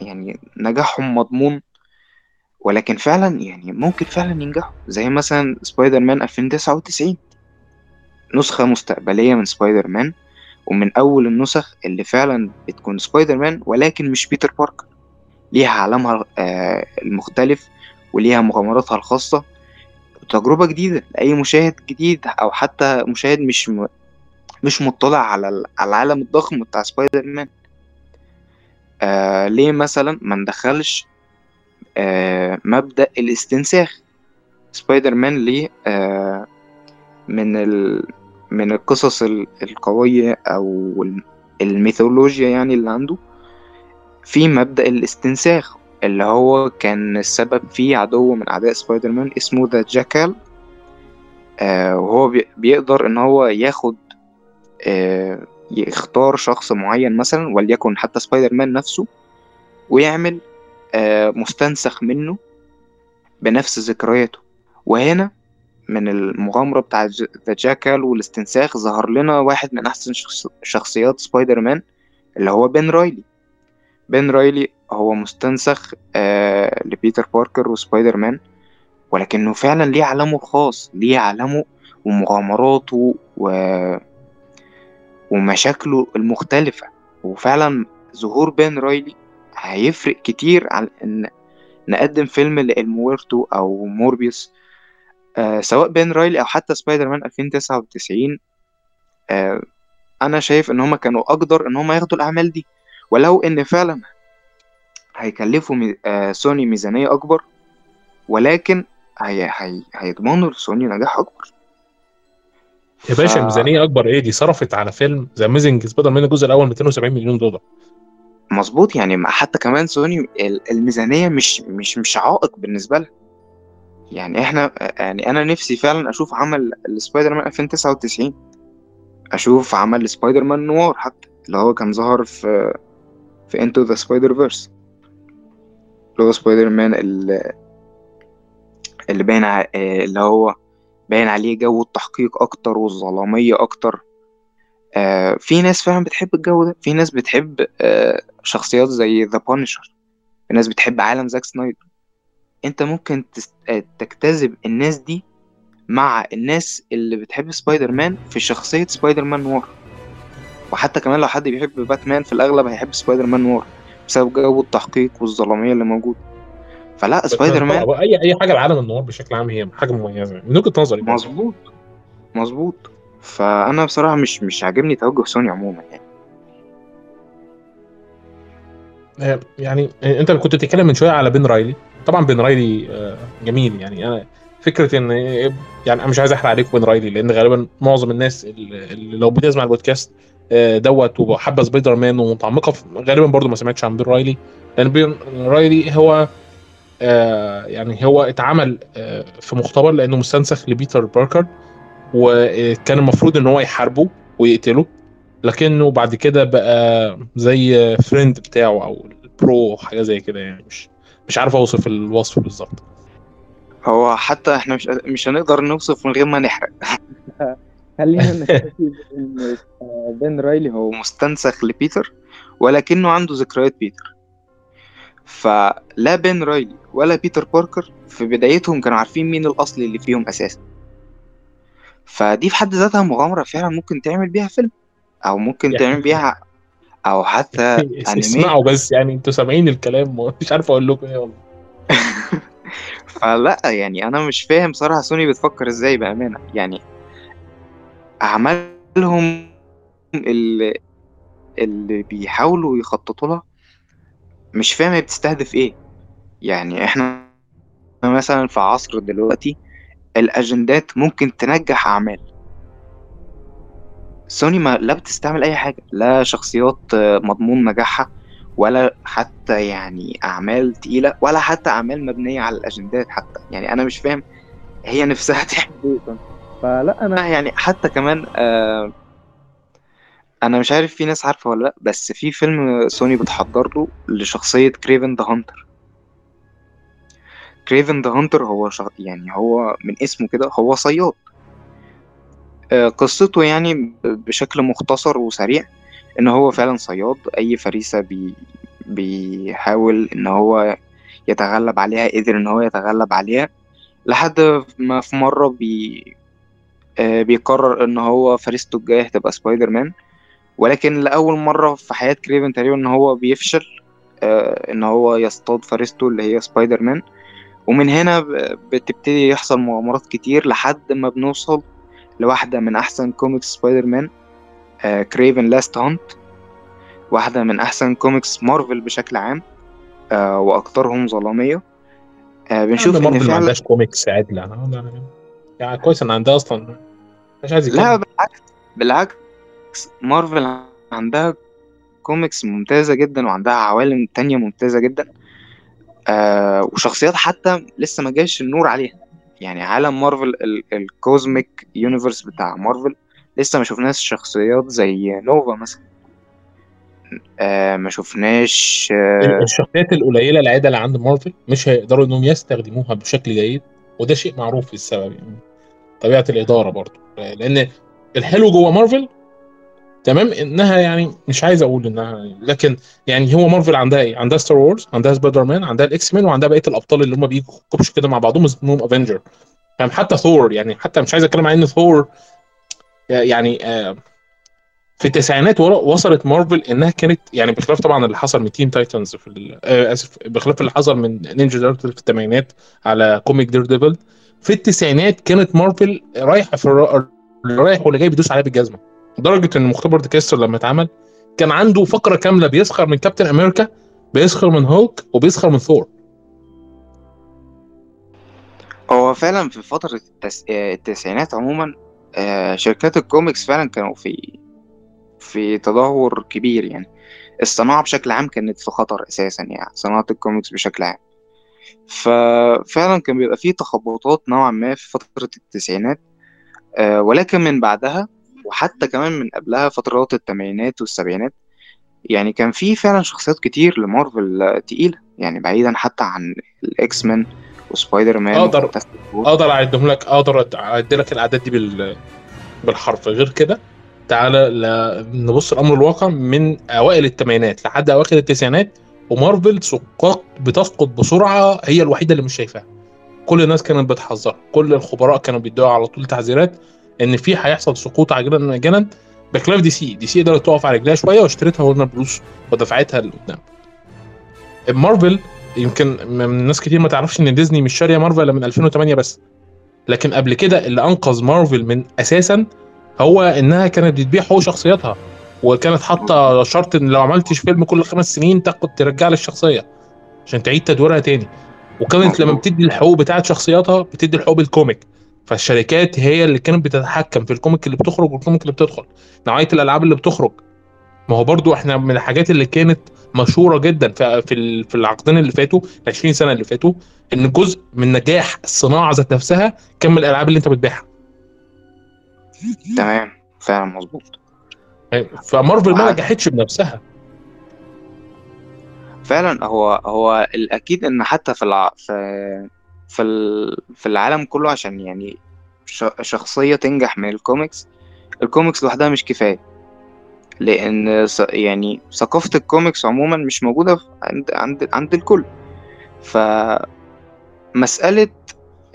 يعني نجاحهم مضمون ولكن فعلا يعني ممكن فعلا ينجحوا. زي مثلا سبايدر مان 2099 نسخة مستقبلية من سبايدر مان ومن أول النسخ اللي فعلا بتكون سبايدر مان ولكن مش بيتر باركر. ليها عالمها آه، المختلف وليها مغامراتها الخاصة. تجربة جديدة لأي مشاهد جديد أو حتى مشاهد مش م... مش مطلع على ال- على العالم الضخم بتاع سبايدر مان. آه ليه مثلا ما ندخلش مبدأ الاستنساخ. سبايدر مان ليه آه من ال... من القصص ال- القوية أو ال- الميثولوجيا يعني اللي عنده في مبدأ الاستنساخ اللي هو كان السبب فيه عدو من أعداء سبايدر مان اسمه ذا جاكال. آه وهو بي- بيقدر إن هو ياخد آه يختار شخص معين مثلا وليكن حتى سبايدر مان نفسه ويعمل آه مستنسخ منه بنفس ذكرياته. وهنا من المغامرة بتاع ذا جاكال والاستنساخ ظهر لنا واحد من أحسن شخص- شخصيات سبايدر مان اللي هو بين رايلي بين رايلي هو مستنسخ آه لبيتر باركر وسبايدر مان ولكنه فعلا ليه عالمه الخاص ليه عالمه ومغامراته و... ومشاكله المختلفة. وفعلا ظهور بين رايلي هيفرق كتير عن إن نقدم فيلم ل El Muerto أو موربيوس آه سواء بين رايلي أو حتى سبايدر مان 2099 آه أنا شايف إن هما كانوا أقدر إن هما ياخدوا الأعمال دي. ولو إن فعلا هيكلفوا مي... آه سوني ميزانية أكبر ولكن هي... هي... هيضمنوا لسوني نجاح أكبر. يا ف... باشا الميزانيه أكبر إيه؟ دي صرفت على فيلم The Amazing Spider-Man الجزء الأول 270 مليون دولار. مظبوط يعني حتى كمان سوني ال- الميزانية مش مش مش عائق بالنسبة لها. يعني إحنا يعني أنا نفسي فعلا أشوف عمل السبايدر مان 2099 أشوف عمل سبايدر مان نوار حتى اللي هو كان ظهر في في Into the Spider-Verse اللي هو سبايدر مان اللي, باين اللي هو باين عليه جو التحقيق أكتر والظلامية أكتر. آه في ناس فعلا بتحب الجو ده. في ناس بتحب آه شخصيات زي ذا بانشر في ناس بتحب عالم زاك سنايدر. انت ممكن تست... آه، تجتذب الناس دي مع الناس اللي بتحب سبايدر مان في شخصية سبايدر مان نوار وحتى كمان لو حد بيحب باتمان في الأغلب هيحب سبايدر مان نوار بسبب جو التحقيق والظلامية اللي موجود فلا سبايدر مان هو اي أي حاجة بعالم ال noir بشكل عام هي حاجة مميزة. من وجهة نظري. مظبوط. مظبوط. فأنا بصراحة مش مش عاجبني توجه سوني عموما يعني. آه، يعني أنت كنت بتتكلم من شوية على بين رايلي. طبعا بين رايلي آه، جميل يعني. أنا فكرة ان يعني أنا مش عايز أحرق عليكم بين رايلي لأن غالبا معظم الناس اللي لو بتسمع البودكاست آه، دوت وحابه سبايدر مان ومتعمقه غالبا برضو ما سمعتش عن بين رايلي. لأن بين رايلي هو يعني هو اتعمل في مختبر لأنه مستنسخ لبيتر باركر. وكان المفروض إن هو يحاربه ويقتله لكنه بعد كده بقى زي friend بتاعه أو ال bro حاجة زي كده يعني مش مش عارف أوصف الوصف بالظبط. هو حتى إحنا مش مش هنقدر نوصف من غير ما نحرق. [LAUGHS] خلينا [LAUGHS] نكتفي بإن بين رايلي هو. مستنسخ لبيتر ولكنه عنده ذكريات بيتر. فلا بين رايلي ولا بيتر باركر في بدايتهم كانوا عارفين مين الأصل اللي فيهم أساسا. فدي في حد ذاتها مغامرة فعلا ممكن تعمل بيها فيلم أو ممكن يعني- تعمل بيها أو حتى [LAUGHS] أنمي. اسمعوا بس يعني أنتوا سامعين الكلام مش عارف أقول لكم إيه والله. [LAUGHS] فلا يعني أنا مش فاهم صراحة سوني بتفكر إزاي بأمانة. يعني أعمالهم اللي, اللي بيحاولوا يخططوا لها مش فاهم هي بتستهدف إيه. يعني إحنا مثلا في عصر دلوقتي الأجندات ممكن تنجح أعمال. سوني ما لا بتستعمل أي حاجة لا شخصيات مضمون نجاحها ولا حتى يعني أعمال تقيلة ولا حتى أعمال مبنية على الأجندات حتى. يعني أنا مش فاهم هي نفسها [LAUGHS] تعمل أصلاً. فلا أنا يعني حتى كمان آه أنا مش عارف في ناس عارفة ولا لأ بس في فيلم سوني بتحضر له لشخصية كريفن ذا هانتر كريفن ذا هانتر هو شخ... يعني هو من اسمه كده هو صياد. آه قصته يعني بشكل مختصر وسريع إن هو فعلا صياد. أي فريسة بي... بيحاول إن هو يتغلب عليها قدر إن هو يتغلب عليها. لحد ما في مرة بي... آه بيقرر إن هو فريسته الجايه هتبقى سبايدر مان ولكن لأول مرة في حياة كريفن تقريبا إن هو بيفشل آه إن هو يصطاد فريسته اللي هي سبايدر مان ومن هنا بتبتدي يحصل مغامرات كتير لحد ما بنوصل لواحدة من أحسن كوميكس سبايدر مان Kraven's Last Hunt واحدة من أحسن كوميكس مارفل بشكل عام آه وأكثرهم ظلامية. آه بنشوف إن مارفل ما عندهاش كوميكس لا. يعني كويس إن عندها أصلا مش عايز لا بالعكس بالعكس مارفل عندها كوميكس ممتازة جدا وعندها عوالم تانية ممتازة جدا. آه وشخصيات حتى لسه ما جاش النور عليها. يعني عالم مارفل ال- ال cosmic universe بتاع مارفل لسه ما شفناش شخصيات زي نوفا مثلا. آه ما شفناش آه الشخصيات القليلة العادة اللي عند مارفل مش هيقدروا إنهم يستخدموها بشكل جيد وده شيء معروف في السبب يعني طبيعة الإدارة برضو. لأن الحلو جوه مارفل تمام؟ إنها يعني مش عايز أقول إنها لكن يعني هو مارفل عندها إيه؟ عندها ستار وورز عندها سبايدر مان عندها الاكس مان وعندها بقية الأبطال اللي هم بيجوا كبش كده مع بعضهم اسمهم Avengers فاهم حتى ثور يعني حتى مش عايز أتكلم عن إن ثور يعني آه، في التسعينات وصلت مارفل إنها كانت يعني بخلاف طبعا اللي حصل من Teen Titans في آه، آسف بخلاف اللي حصل من Ninja Turtles في الثمانينات على comic Daredevil في التسعينات كانت مارفل رايحة في الر- اللي رايح واللي جاي بيدوس عليها بالجزمة. لدرجه إن مختبر ديكستر لما اتعمل كان عنده فقرة كاملة بيسخر من كابتن أمريكا بيسخر من هولك وبيسخر من ثور. هو فعلا في فترة التس... التسعينات عموما آه شركات الكوميكس فعلا كانوا في في تدهور كبير يعني. الصناعة بشكل عام كانت في خطر أساسا يعني صناعة الكوميكس بشكل عام. ففعلا كان بيبقى فيه تخبطات نوعا ما في فترة التسعينات آه، ولكن من بعدها وحتى كمان من قبلها فترات الثمانينات والسبعينات يعني كان في فعلا شخصيات كتير لمارفل تقيلة يعني بعيدا حتى عن الإكس مان وسبايدر مان أقدر أقدر أعدهم لك أقدر اعد لك الأعداد دي بال... بالحرف. غير كده تعالى ل... نبص الامر الواقع من أوائل الثمانينات لحد أواخر التسعينات ومارفل سقاط بتسقط بسرعة هي الوحيدة اللي مش شايفاها. كل الناس كانت بتحذر كل الخبراء كانوا بيدوا على طول تحذيرات. إن في هيحصل سقوط عاجلا اجلا بخلاف دي سي. دي سي قدرت تقف على رجليها شوية واشتريتها Warner Bros ودفعتها لقدام. مارفل يمكن من ناس كتير ما تعرفش إن ديزني مش شارية مارفل من 2008 بس. لكن قبل كده اللي أنقذ مارفل من أساسا هو إنها كانت بتبيع حقوق شخصياتها. وكانت حاطة شرط إن لو عملتش فيلم كل خمس سنين تاخد ترجع لي الشخصية عشان تعيد تدويرها تاني. وكانت لما بتدي الحقوق بتاعت شخصياتها بتدي الحقوق بال comic. فالشركات هي اللي كانت بتتحكم في ال comic اللي بتخرج وال comic اللي بتدخل. نوعية الألعاب اللي بتخرج. ما هو برضو إحنا من الحاجات اللي كانت مشهورة جدا في في ال- في العقدين اللي فاتوا ال 20 سنة اللي فاتوا إن جزء من نجاح الصناعة ذات نفسها كان من الألعاب اللي أنت بتبيعها. تمام. فعلا مظبوط. فمارفل ما وع- نجحتش بنفسها. فعلا هو هو الأكيد إن حتى في الع... في في. في العالم كله عشان يعني. شخصية تنجح من ال comics ال comics لوحدها مش كفاية لأن. يعني ثقافة الكوميكس عموما مش موجودة عند عند عند الكل فمسألة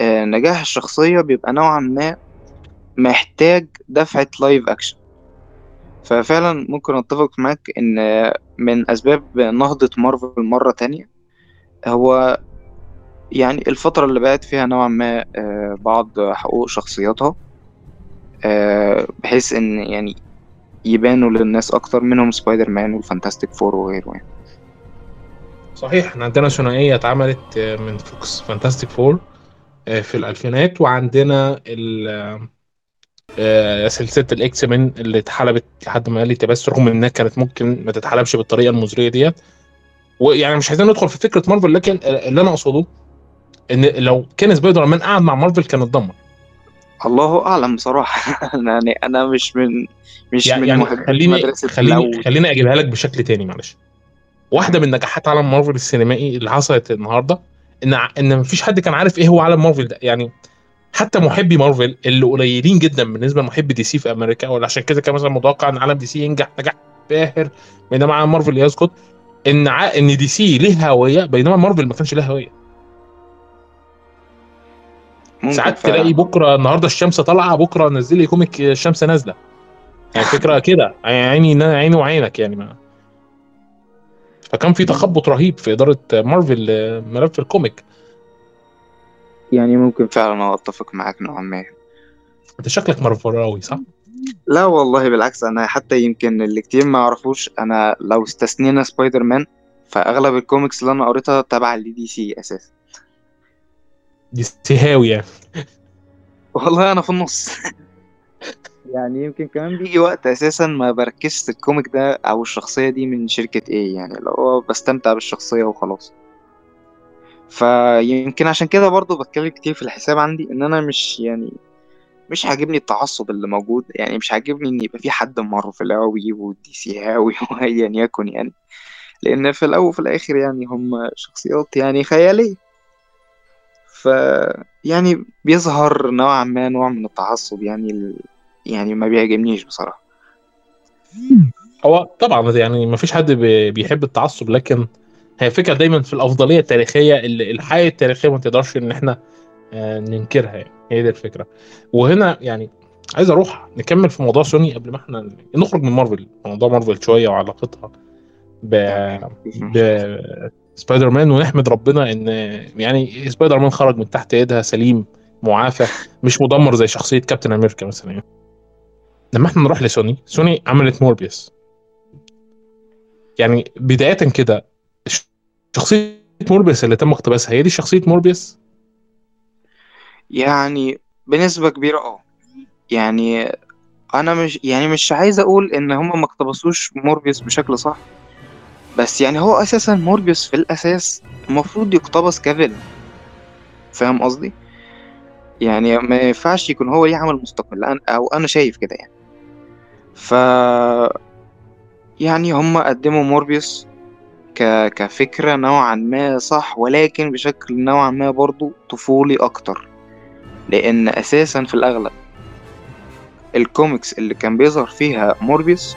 آه، نجاح الشخصية بيبقى نوعا ما محتاج دفعة live action ففعلا ممكن أتفق معاك إن من أسباب نهضة مارفل مرة تانية هو يعني الفترة اللي بقت فيها نوعا ما آه، بعض حقوق شخصياتها آه، بحيث إن يعني يبانوا للناس أكتر منهم سبايدر مان وال Fantastic Four وغيره يعني. صحيح إحنا عندنا ثنائية اتعملت آه، من فوكس Fantastic Four في الألفينات وعندنا سلسلة الاكس مان اللي اتحلبت لحد ما قالت بس رغم انها كانت ممكن ما تتحلبش بالطريقة المزريه ديت. ويعني مش عايزين ندخل في فكرة مارفل لكن اللي أنا أقصده إن لو كان سبايدر مان قعد مع مارفل كان اتدمر. الله أعلم بصراحة [LAUGHS] يعني أنا مش من مش يعني من يعني خليني خليني خليني أجيبها لك بشكل تاني معلش. واحدة من نجاحات عالم مارفل السينمائي اللي حصلت النهارده إن إن مفيش حد كان عارف إيه هو عالم مارفل ده. يعني حتى محبي مارفل اللي قليلين جدا بالنسبة لمحبي دي سي في أمريكا ولا عشان كده كان مثلا متوقع إن عالم دي سي ينجح نجاح باهر بينما عالم مارفل يسقط. إن ع... إن دي سي ليه هوية بينما مارفل ما كانش لها هوية. ساعات تلاقي فعلا بكرة النهارده الشمس طالعة بكرة نزل لي comic الشمس نازلة. يعني فكرة كده. عيني عيني وعينك يعني ما. فكان في تخبط رهيب في إدارة مارفل ملف ال comic. يعني ممكن فعلا أتفق معاك نوعا ما. أنت شكلك مارفلاوي صح؟ لا والله بالعكس أنا حتى يمكن اللي كتير ما يعرفوش أنا لو استثنينا سبايدر مان فأغلب الكوميكس اللي أنا قريتها تبع لدي سي أساسا. دي سيهاوي يعني. والله أنا في النص. [LAUGHS] يعني يمكن كمان بيجي وقت أساسا ما بركزش ال comic ده أو الشخصية دي من شركة إيه يعني لو هو بستمتع بالشخصية وخلاص. فيمكن عشان كده برضو بتكلم كتير في الحساب عندي إن أنا مش يعني مش عاجبني التعصب اللي موجود يعني مش عاجبني إن يبقى في حد مارفلاوي ودي سي هاوي [LAUGHS] وايا يكن يعني. لأن في الأول وفي الآخر يعني هم شخصيات يعني خيالية. ف يعني بيظهر نوعا ما نوع من التعصب يعني ال... يعني ما بيعجبنيش بصراحة. هو طبعا يعني ما فيش حد بي- بيحب التعصب لكن هي فكرة دايما في الأفضلية التاريخية اللي الحياة التاريخية ما تقدرش إن إحنا آه، ننكرها يعني. هي دي الفكرة. وهنا يعني عايز أروح نكمل في موضوع سوني قبل ما إحنا نخرج من مارفل. موضوع مارفل شوية وعلاقتها ب ب سبايدر مان ونحمد ربنا إن يعني سبايدر مان خرج من تحت ايدها سليم معافى مش مدمر زي شخصية كابتن أمريكا مثلا. يعني لما إحنا نروح لسوني سوني عملت موربيوس. يعني بداية كده شخصية موربيوس اللي تم اقتباسها هي دي شخصية موربيوس؟ يعني بنسبة كبيرة آه. يعني أنا مش يعني مش عايز أقول إن هم ما اقتبسوش موربيوس بشكل صح. بس يعني هو أساسا موربيوس في الأساس المفروض يقتبس كفيلن. فاهم قصدي؟ يعني ما ينفعش يكون هو ليه عمل مستقل. أو أنا شايف كده يعني. ف يعني هم قدموا موربيوس ك... كفكرة نوعا ما صح ولكن بشكل نوعا ما برضو طفولي أكتر. لأن أساسا في الأغلب الكوميكس اللي كان بيظهر فيها موربيوس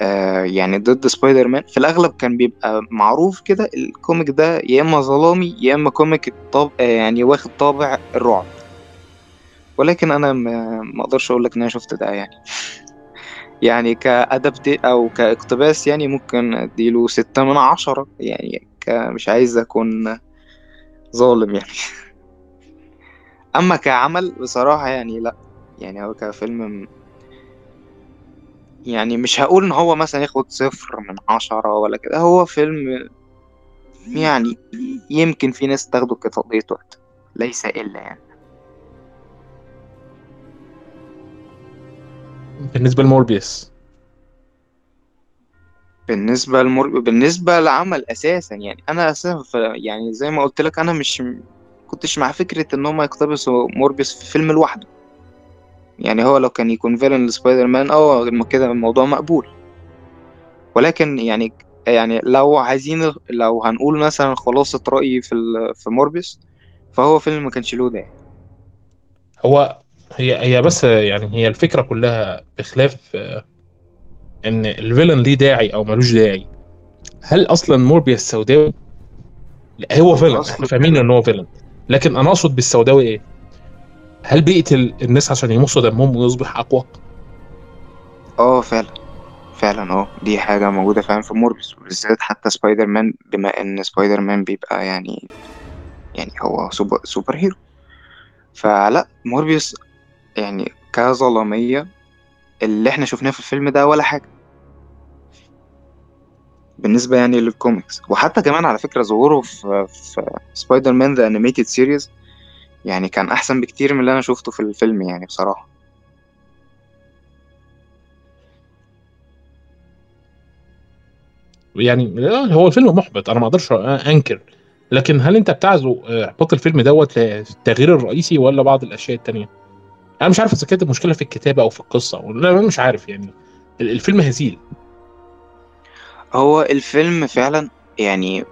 آه يعني ضد سبايدر مان في الأغلب كان بيبقى معروف كده ال comic ده يا إما ظلامي يا إما comic طاب... آه يعني واخد طابع الرعب. ولكن أنا ما أقدرش أقول لك إن أنا شفت ده يعني. يعني كأدبت أو كاقتباس يعني ممكن أديله ستة من عشرة يعني. مش عايز أكون ظالم يعني. [LAUGHS] أما كعمل بصراحة يعني لأ. يعني هو كفيلم يعني مش هقول إن هو مثلا ياخد صفر من عشرة ولا كده هو فيلم يعني يمكن في ناس تاخده كتقضية وقت ليس إلا يعني. بالنسبة لموربيوس بالنسبة لمر... بالنسبة لعمل أساسا يعني أنا أساسا ف... يعني زي ما قلت لك أنا مش كنتش مع فكرة إن هما يقتبسوا موربيوس في فيلم لوحده. يعني هو لو كان يكون villain لسبايدر مان آه كده الموضوع مقبول ولكن يعني يعني لو عايزين لو هنقول مثلا خلاصة رأيي في. في موربيوس فهو فيلم ما كانش له داعي هو هي هي بس يعني هي الفكرة كلها بخلاف آه، إن ال villain ليه داعي أو ملوش داعي هل أصلا موربيوس سوداوي؟ هو villain إحنا فاهمين إن هو villain لكن أنا أقصد بالسوداوي إيه؟ هل بيقتل الناس عشان يمصوا دمهم ويصبح أقوى؟ آه فعلا. فعلا آه. دي حاجة موجودة فعلا في موربيوس بالذات حتى سبايدر مان بما إن سبايدر مان بيبقى يعني يعني هو super, super hero. فلا موربيوس يعني كظلامية اللي إحنا شفناه في الفيلم ده ولا حاجة. بالنسبة يعني للكوميكس وحتى كمان على فكرة ظهوره في, في سبايدر مان the animated series يعني كان أحسن بكتير من اللي أنا شفته في الفيلم يعني بصراحة. يعني لا، هو الفيلم محبط أنا ما أقدرش أنكر. لكن هل أنت بتعزو آه، إحباط الفيلم دوت للتغيير الرئيسي ولا بعض الأشياء التانية؟ أنا مش عارف إذا كانت المشكلة في الكتابة أو في القصة لا أنا مش عارف يعني. ال- الفيلم هزيل. هو الفيلم فعلا يعني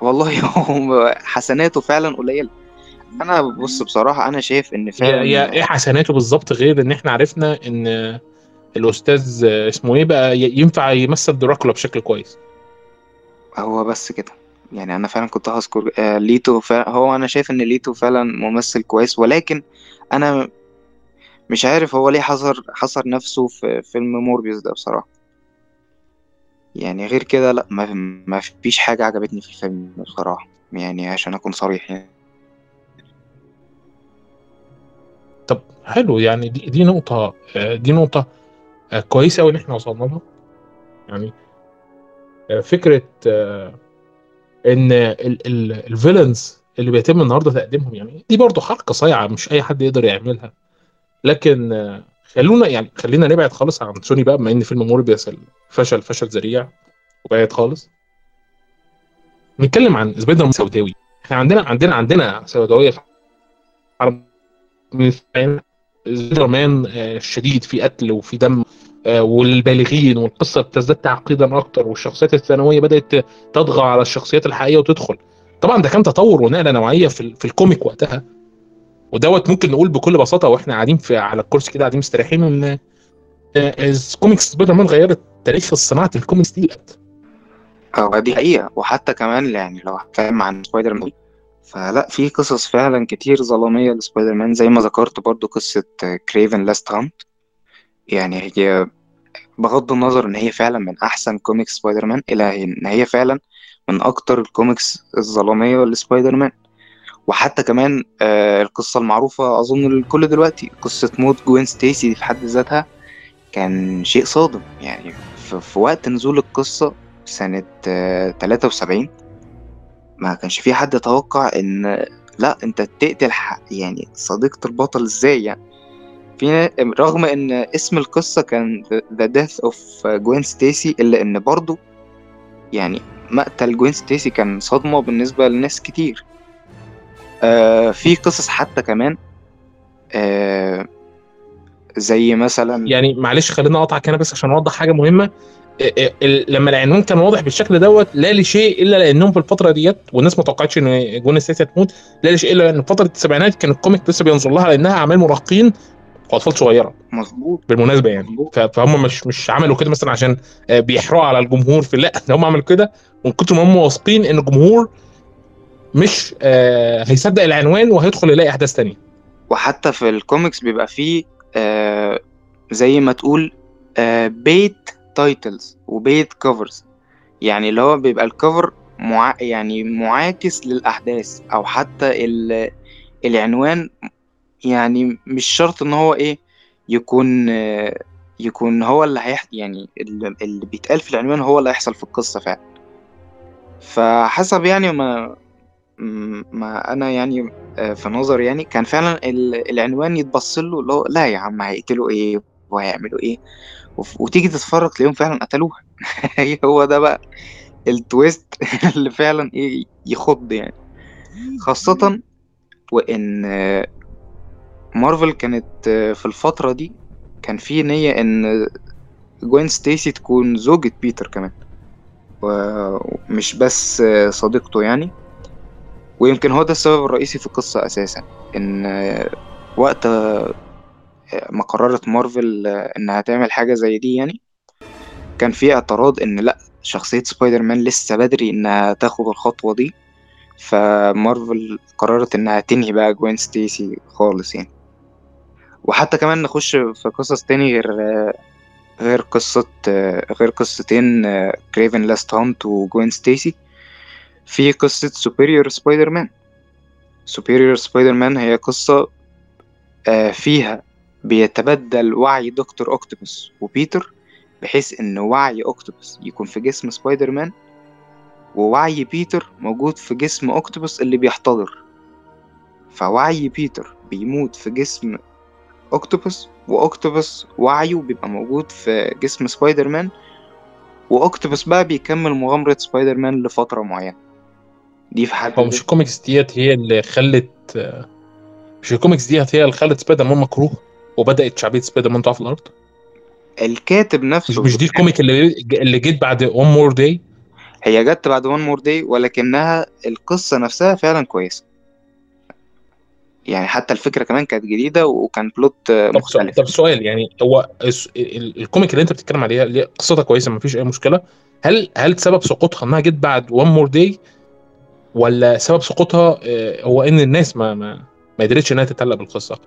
والله [LAUGHS] هو حسناته فعلا قليلة. أنا بص بصراحة أنا شايف إن هي فعلا هي إيه حسناته بالظبط غير إن إحنا عرفنا إن الأستاذ اسمه إيه بقى ينفع يمثل دراكولا بشكل كويس؟ هو بس كده. يعني أنا فعلا كنت هذكر آه ليتو هو أنا شايف إن ليتو فعلا ممثل كويس ولكن أنا مش عارف هو ليه حصر حصر نفسه في فيلم موربيوس ده بصراحة. يعني غير كده لأ ما, ما فيش حاجة عجبتني في الفيلم بصراحة. يعني عشان أكون صريح يعني. طب حلو يعني دي, دي نقطة آه، دي نقطة آه، كويسة قوي إن إحنا وصلنا لها. يعني آه، فكرة آه، إن ال villains اللي بيتم النهارده تقديمهم يعني دي برضو حركة صايعة مش أي حد يقدر يعملها. لكن خلونا يعني خلينا نبعد خالص عن سوني بقى بما إن فيلم موربيوس فشل فشل ذريع وبعد خالص. نتكلم عن سبايدر مان سوداوي. إحنا عندنا عندنا عندنا سوداوية في العالم. سبايدر مان آه، شديد في قتل وفي دم آه، والبالغين والقصة بتزداد تعقيدا أكتر والشخصيات الثانوية بدأت تطغى على الشخصيات الحقيقية وتدخل. طبعا ده كان تطور ونقلة نوعية في في ال comic وقتها. ودوت ممكن نقول بكل بساطة وإحنا قاعدين في على الكرسي كده قاعدين مستريحين إن آه، كوميكس سبايدر مان غيرت تاريخ صناعة الكوميكس دي. هو دي حقيقة. وحتى كمان يعني لو هتكلم عن سبايدر مان فلا في قصص فعلا كتير ظلامية لسبايدر مان زي ما ذكرت برضو قصة Kraven's Last Hunt. يعني هي بغض النظر إن هي فعلا من أحسن كوميكس سبايدر مان إلى إن هي فعلا من أكتر الكوميكس الظلامية لسبايدر مان وحتى كمان آه القصة المعروفة أظن للكل دلوقتي قصة موت جوين ستيسي دي في حد ذاتها كان شيء صادم. يعني في, وقت نزول القصة سنة آه 73 ما كانش في حد يتوقع إن لا أنت تقتل ح- يعني صديقة البطل إزاي يعني؟ في رغم إن اسم القصة كان The Death of Gwen Stacy إلا إن برضو يعني مقتل جوين ستيسي كان صدمة بالنسبة لناس كتير. آه في قصص حتى كمان آه زي مثلا يعني معلش خلينا اقطعك هنا بس عشان أوضح حاجة مهمة. لما العنوان كان واضح بالشكل دوت لا لشيء إلا لأنهم في الفترة ديت والناس ما توقعتش إن جوين ستيسي هتموت لا لشيء إلا لأن فترة السبعينات كان ال comic لسه بينظر لها لأنها أعمال مراهقين واطفال صغيرة. مظبوط. بالمناسبة يعني. مظبوط. ف- فهم مش مش عملوا كده مثلا عشان آه، بيحرقوا على الجمهور في لا ده هم عملوا كده ومن كتر ما هم واثقين إن الجمهور مش آه، هيصدق العنوان وهيدخل يلاقي أحداث تانية. وحتى في الكوميكس بيبقى فيه آه زي ما تقول آه bait titles و bait covers يعني اللي هو بيبقى ال cover مع... يعني معاكس للأحداث أو حتى ال... العنوان. يعني مش شرط إن هو إيه يكون يكون هو اللي هيح يعني اللي بيتقال في العنوان هو اللي هيحصل في القصة فعلا. فحسب يعني ما ما أنا يعني آه، في نظري يعني كان فعلا ال- العنوان يتبص له اللي هو لا يا عم هيقتلوا إيه وهيعملوا إيه. وتيجي تتفرج تلاقيهم فعلا قتلوها. [LAUGHS] هو ده بقى التويست [LAUGHS] اللي فعلا إيه يخض يعني. خاصة آه، مارفل كانت في الفترة دي كان في نية إن جوين ستيسي تكون زوجة بيتر كمان. ومش بس صديقته يعني. ويمكن هو ده السبب الرئيسي في القصة أساسا إن آه، وقت ما قررت مارفل آه، إنها تعمل حاجة زي دي يعني. كان في اعتراض إن لأ شخصية سبايدر مان لسه بدري إنها تاخد الخطوة دي. فمارفل قررت إنها تنهي بقى جوين ستيسي خالص يعني. وحتى كمان نخش في قصص تاني غير آه، غير قصة آه، غير قصتين Kraven's Last Hunt وجوين ستيسي. في قصة Superior سبايدر مان Superior سبايدر مان هي قصة فيها بيتبدل وعي دكتور أوكتوبوس وبيتر بحيث إن وعي أوكتوبوس يكون في جسم سبايدر مان ووعي بيتر موجود في جسم أوكتوبوس اللي بيحتضر. فوعي بيتر بيموت في جسم أوكتوبوس وأوكتوبوس وعيه بيبقى موجود في جسم سبايدر مان وأوكتوبوس بقى بيكمل مغامرة سبايدر مان لفترة معينة. دي في حد هو مش الكوميكس ديت هي اللي خلت مش الكوميكس ديت هي اللي خلت سبايدر مان مكروه؟ وبدأت شعبية سبايدر مان تقع في الأرض؟ الكاتب مش, نفسه مش دي ال comic اللي اللي جيت بعد One More Day هي جت بعد One More Day ولكنها القصة نفسها فعلا كويسة. يعني حتى الفكرة كمان كانت جديدة وكان plot مختلف. طب سؤال يعني هو ال comic اللي انت بتتكلم عليها اللي قصتها كويسة؟ ما فيش أي مشكلة. هل هل سبب سقوطها إنها جت بعد One More Day ولا سبب سقوطها آه، هو إن الناس ما ما ما قدرتش إنها تتعلق بالقصة؟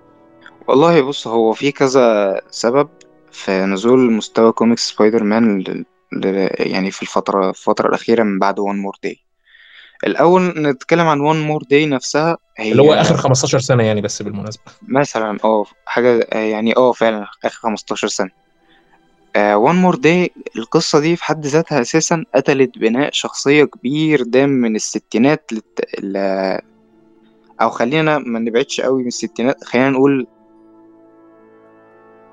والله بص هو في كذا سبب في نزول مستوى كوميكس سبايدر مان ل... ل... يعني في الفترة الفترة الأخيرة من بعد One More Day الأول نتكلم عن One More Day نفسها هي اللي هو آخر 15 سنة يعني بس بالمناسبة. مثلا آه حاجة يعني أه فعلا آخر 15 سنة. One More Day القصة دي في حد ذاتها أساسا قتلت بناء شخصية كبير دام من الستينات للت... ل... أو خلينا ما نبعدش قوي من الستينات خلينا نقول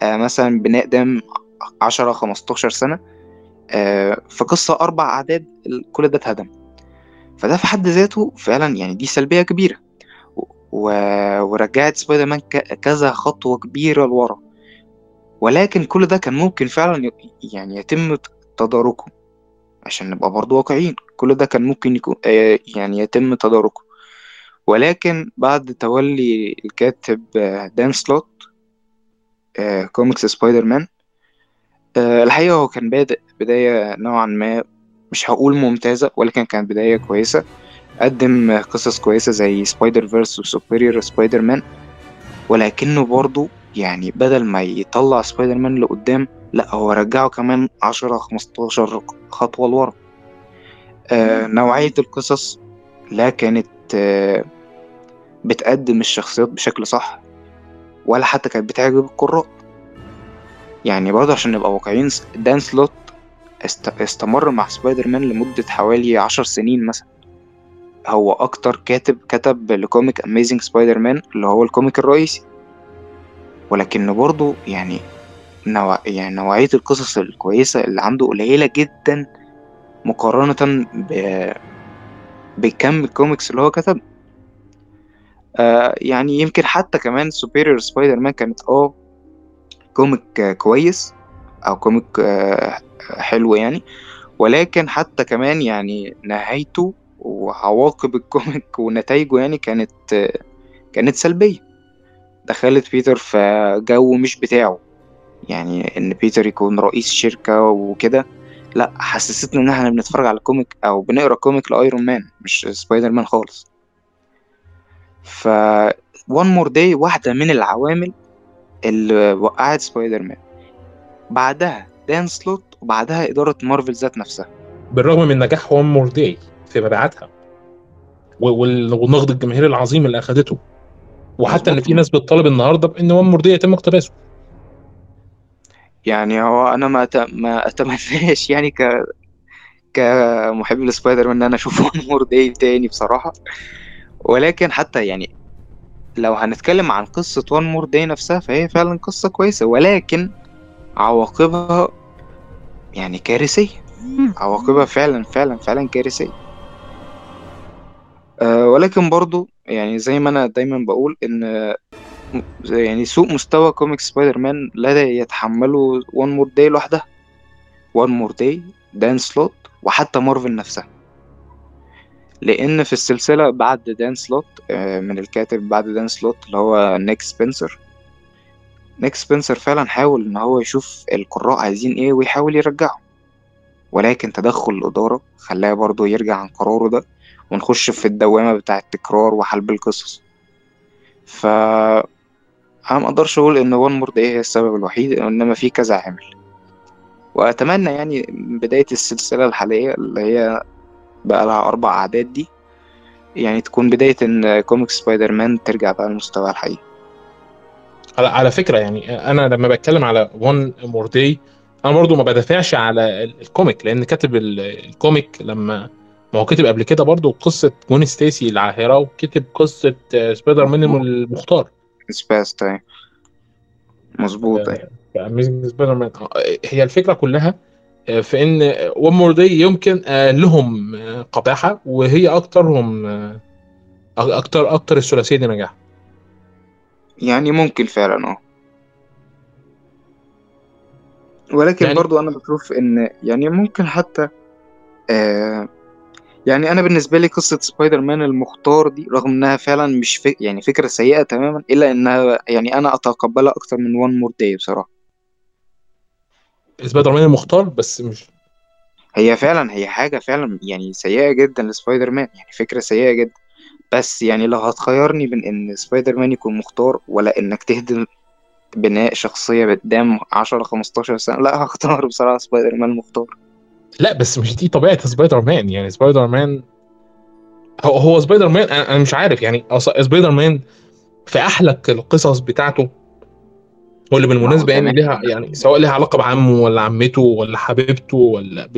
مثلا بناء دام عشرة خمستاشر سنة آه في قصة أربع أعداد ال- كل ده اتهدم. فده في حد ذاته فعلا يعني دي سلبية كبيرة. و... ورجعت سبايدر مان ك... كذا خطوة كبيرة لورا. ولكن كل ده كان ممكن فعلا ي... يعني يتم تداركه. عشان نبقى برضو واقعيين كل ده كان ممكن يكون آه يعني يتم تداركه. ولكن بعد تولي الكاتب آه، دان سلوت آه، كوميكس سبايدر مان آه، الحقيقة هو كان بادئ بداية نوعا ما مش هقول ممتازة ولكن كانت بداية كويسة. قدم قصص كويسة زي Spider-Verse و Superior Spider-Man ولكنه برضو يعني بدل ما يطلع سبايدر مان لقدام لا هو رجعه كمان عشرة خمستاشر خطوة لورا. آه نوعية القصص لا كانت آه بتقدم الشخصيات بشكل صح. ولا حتى كانت بتعجب القراء. يعني برضه عشان نبقى واقعيين دان سلوت است... استمر مع سبايدر مان لمدة حوالي عشر سنين مثلا. هو أكتر كاتب كتب ل comic Amazing Spider-Man اللي هو ال comic الرئيسي. ولكنه برضه يعني نوع... يعني نوعية القصص الكويسة اللي عنده قليلة جدا مقارنة ب... بكم الكوميكس اللي هو كتب آه يعني يمكن حتى كمان Superior Spider-Man كانت آه comic كويس أو comic آه حلو يعني. ولكن حتى كمان يعني نهايته وعواقب ال comic ونتائجه يعني كانت كانت سلبية. دخلت بيتر في جو مش بتاعه. يعني إن بيتر يكون رئيس شركة وكده لا حسستنا إن إحنا بنتفرج على comic أو بنقرأ comic لأيرون مان مش سبايدر مان خالص. ف One More Day واحدة من العوامل اللي وقعت سبايدر مان. بعدها دان سلوت وبعدها إدارة مارفل ذات نفسها. بالرغم من نجاح One More Day في مبيعاتها والنقد الجماهيري العظيم اللي أخدته. وحتى إن. في ناس بتطالب النهارده بإن One More Day يتم اقتباسه. يعني هو أنا ما أت... ما اتمناش يعني ك كمحب لسبايدر مان إن أنا أشوف One More Day تاني بصراحة. ولكن حتى يعني لو هنتكلم عن قصة One More Day نفسها فهي فعلا قصة كويسة ولكن عواقبها يعني كارثية. عواقبها فعلا فعلا فعلا كارثية. أه ولكن برضو يعني زي ما أنا دايما بقول إن يعني سوء مستوى comic سبايدر مان لا يتحمله One More Day لوحدها. One More Day دان سلوت وحتى مارفل نفسها. لأن في السلسلة بعد دان سلوت آه، من الكاتب بعد دان سلوت اللي هو نيك سبنسر نيك سبنسر فعلا حاول إن هو يشوف القراء عايزين إيه ويحاول يرجعه. ولكن تدخل الإدارة خلاه برضه يرجع عن قراره ده ونخش في الدوامة بتاعة التكرار وحلب القصص. ف أنا مقدرش أقول إن One More Day هي السبب الوحيد إنما في كذا عامل. وأتمنى يعني بداية السلسلة الحالية اللي هي بقى لها أربع أعداد دي يعني تكون بداية إن comic سبايدر مان ترجع بقى لمستواها الحقيقي. على, على فكرة يعني أنا لما بتكلم على One More Day أنا برضو ما بدافعش على ال- ال comic لأن كاتب ال- ال comic لما ما هو كتب قبل كده برضو قصة جوين ستيسي العاهرة وكتب قصة آه، سبايدر مان المختار. Sins Past مظبوط. Amazing Spider-Man هي الفكرة كلها في ان One More Day يمكن آه، لهم آه، قباحة وهي أكترهم آه، أكتر أكتر الثلاثية دي نجاح. يعني ممكن فعلا آه. ولكن يعني- برضو أنا بشوف إن يعني ممكن حتى آه يعني أنا بالنسبة لي قصة سبايدر مان المختار دي رغم إنها فعلا مش فك يعني فكرة سيئة تماما إلا إنها يعني أنا أتقبلها أكتر من One More Day بصراحة. سبايدر مان المختار بس مش هي فعلا هي حاجة فعلا يعني سيئة جدا لسبايدر مان يعني فكرة سيئة جدا. بس يعني لو هتخيرني بين إن سبايدر مان يكون مختار ولا إنك تهدم بناء شخصية قدام عشرة خمستاشر سنة. لا هختار بصراحة سبايدر مان مختار. لا بس مش دي طبيعة سبايدر مان. يعني سبايدر مان هو هو سبايدر مان أنا مش عارف. يعني سبايدر مان في احلك القصص بتاعته واللي بالمناسبة يعني. ليها يعني سواء ليها علاقة بعمه ولا عمته ولا حبيبته ولا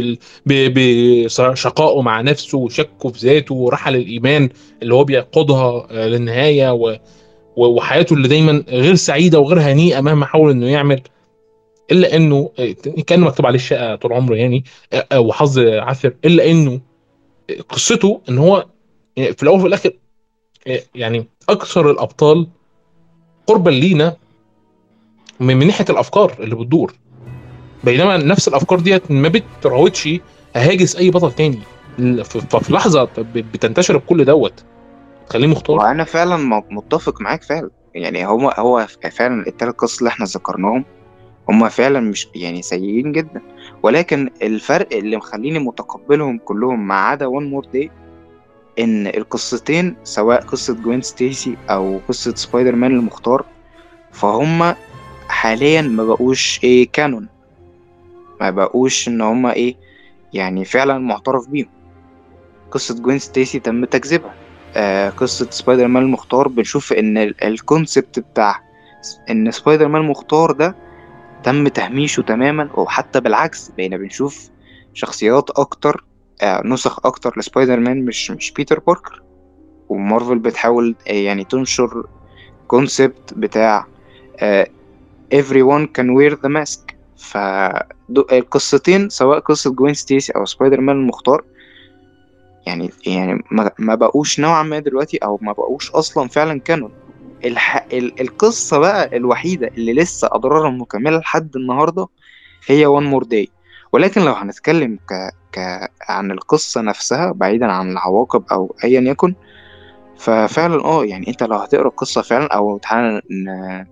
بشقائه مع نفسه وشكه في ذاته ورحلة الايمان اللي هو بيقودها آه، للنهاية و... وحياته اللي دايما غير سعيدة وغير هنيئة مهما حاول إنه يعمل إلا إنه آه، كان مكتوب عليه الشقة طول عمره يعني آه، وحظ عثر إلا إنه قصته إن هو في الأول وفي الآخر يعني أكثر الأبطال قربا لينا من ناحية الأفكار اللي بتدور. بينما نفس الأفكار ديت ما بتراودش هاجس أي بطل تاني. ففي لحظة بتنتشر بكل دوت. تخليه مختار. وأنا فعلا متفق معاك فعلا. يعني هو هو فعلا التلات قصص اللي إحنا ذكرناهم هما فعلا مش يعني سيئين جدا. ولكن الفرق اللي مخليني متقبلهم كلهم ما عدا One More Day إن القصتين سواء قصة جوين ستيسي أو قصة سبايدر مان المختار فهم حاليا ما بقوش إيه canon. ما بقوش إن هما إيه يعني فعلا معترف بيهم. قصة جوين ستيسي تم تكذيبها. آه قصة سبايدر مان المختار بنشوف إن ال- ال concept بتاع إن سبايدر مان المختار ده تم تهميشه تماما وحتى بالعكس بقينا بنشوف شخصيات أكتر آه نسخ أكتر لسبايدر مان مش مش بيتر باركر. ومارفل بتحاول آه، يعني تنشر concept بتاع آه everyone can wear the mask. فالقصتين سواء قصة جوين ستيسي أو سبايدر مان المختار يعني يعني ما بقوش نوعا ما دلوقتي أو ما بقوش أصلا فعلا canon. الح... ال... القصة بقى الوحيدة اللي لسه أضرارها مكملة لحد النهاردة هي One More Day ولكن لو هنتكلم ك... ك... عن القصة نفسها بعيدا عن العواقب أو أيا يكن ففعلا آه يعني أنت لو هتقرأ القصة فعلا أو تعالى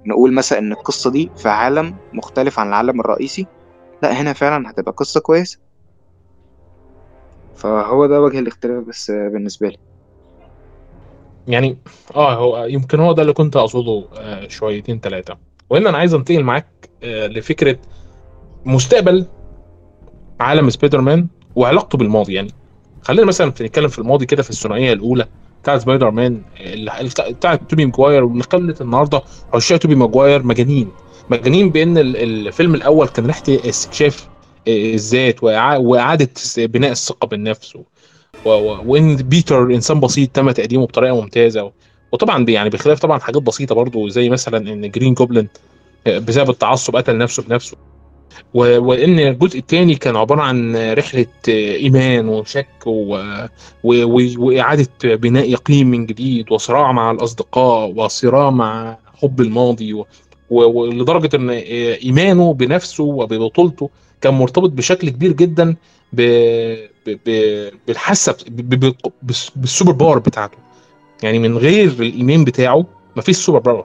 نقول مثلا إن القصة دي في عالم مختلف عن العالم الرئيسي لأ هنا فعلا هتبقى قصة كويسة. فهو ده وجه الاختلاف بس بالنسبة لي. يعني آه هو يمكن هو ده اللي كنت أقصده آه شويتين ثلاثة وإن أنا عايز أنتقل معاك آه لفكرة مستقبل عالم سبايدر مان وعلاقته بالماضي. يعني خلينا مثلا نتكلم في الماضي كده في الثنائية الأولى. بتاعت سبايدر مان بتاعت توبي ماجواير واللي خلت النهارده عشاق توبي ماجواير مجانين. مجانين بأن ال- الفيلم الأول كان رحلة استكشاف الذات وإعا- وإعادة بناء الثقة بالنفس وإن بيتر إنسان بسيط تم تقديمه بطريقة ممتازة. وطبعا يعني بخلاف طبعا حاجات بسيطة برضو زي مثلا إن جرين جوبلن بسبب التعصب قتل نفسه بنفسه. وإن الجزء الثاني كان عبارة عن رحلة إيمان وشك. وإعادة بناء يقين من جديد وصراع مع الأصدقاء وصراع مع حب الماضي. ولدرجة إن إيمانه بنفسه وببطولته كان مرتبط بشكل كبير جدا. بالحاسة. بال super power بتاعته يعني من غير الإيمان بتاعه مفيش super power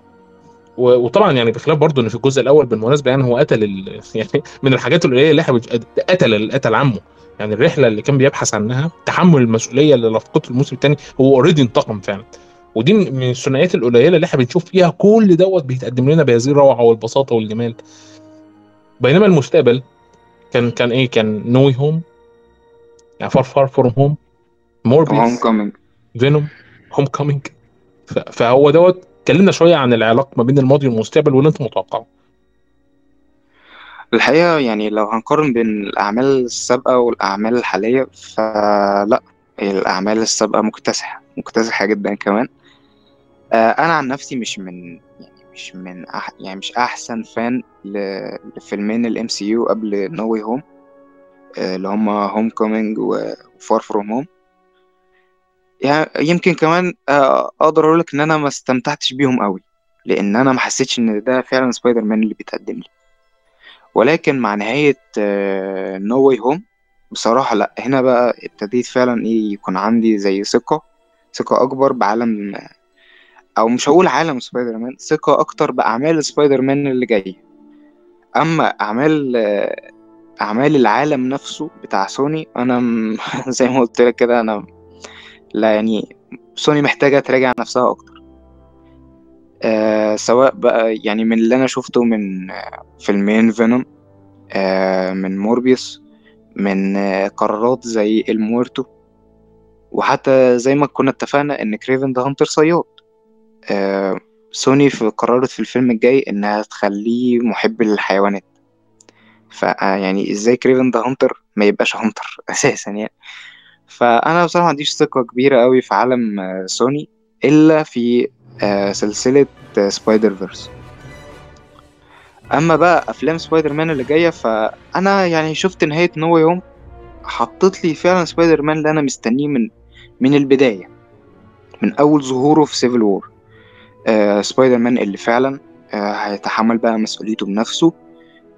وطبعا يعني بخلاف برضه إن في الجزء الأول بالمناسبة يعني هو قتل ال... [LAUGHS] يعني من الحاجات القليله اللي إحنا بنج- قتل قتل عمه. يعني الرحلة اللي كان بيبحث عنها تحمل المسؤولية اللي لفقته الموسم الثاني هو already انتقم فعلا. ودي من الثنائيات القليلة اللي إحنا بنشوف فيها كل دوت بيتقدم لنا بهذه الروعة والبساطة والجمال. بينما المستقبل كان كان إيه؟ كان No Way Home يعني Far Far From Home Home موربيس Coming فينوم Homecoming فهو دوت كلمنا شوية عن العلاقة ما بين الماضي والمستقبل واللي انت متوقعه. الحقيقة يعني لو هنقارن بين الأعمال السابقة والأعمال الحالية فلا الأعمال السابقة مكتسحة مكتسحة جدا كمان. آه، أنا عن نفسي مش من يعني مش من أح يعني مش أحسن fan لفيلمين ال MCU قبل No Way Home اللي هما Homecoming و Far From Home يعني يمكن كمان آه، أقدر أقول لك إن أنا ما استمتعتش بيهم قوي لأن أنا ما حسيتش إن ده فعلا سبايدر مان اللي بيتقدم لي. ولكن مع نهاية No Way Home بصراحة لأ هنا بقى ابتديت فعلا إيه يكون عندي زي ثقة ثقة أكبر بعالم أو مش هقول عالم سبايدر مان ثقة أكتر بأعمال سبايدر مان اللي جاية. أما أعمال آه، أعمال العالم نفسه بتاع سوني أنا [LAUGHS] زي ما قلت لك كده أنا لا يعني سوني محتاجة تراجع نفسها أكتر. آه سواء بقى يعني من اللي أنا شفته من فيلمين فينوم آه من موربيوس من آه قرارات زي المويرتو وحتى زي ما كنا اتفقنا إن كريفن the Hunter صياد. آه سوني في قررت في الفيلم الجاي إنها تخليه محب للحيوانات. فيعني إزاي كريفن the Hunter ما يبقاش hunter [LAUGHS] أساسا يعني. فأنا بصراحة ما عنديش ثقة كبيرة قوي في عالم آه، سوني إلا في آه، سلسلة آه، Spider-Verse. أما بقى أفلام سبايدر مان اللي جاية فأنا يعني شفت نهاية No Way Home حطت لي فعلا سبايدر مان اللي أنا مستنيه من من البداية من أول ظهوره في Civil War آه سبايدر مان اللي فعلا آه هيتحمل بقى مسؤوليته بنفسه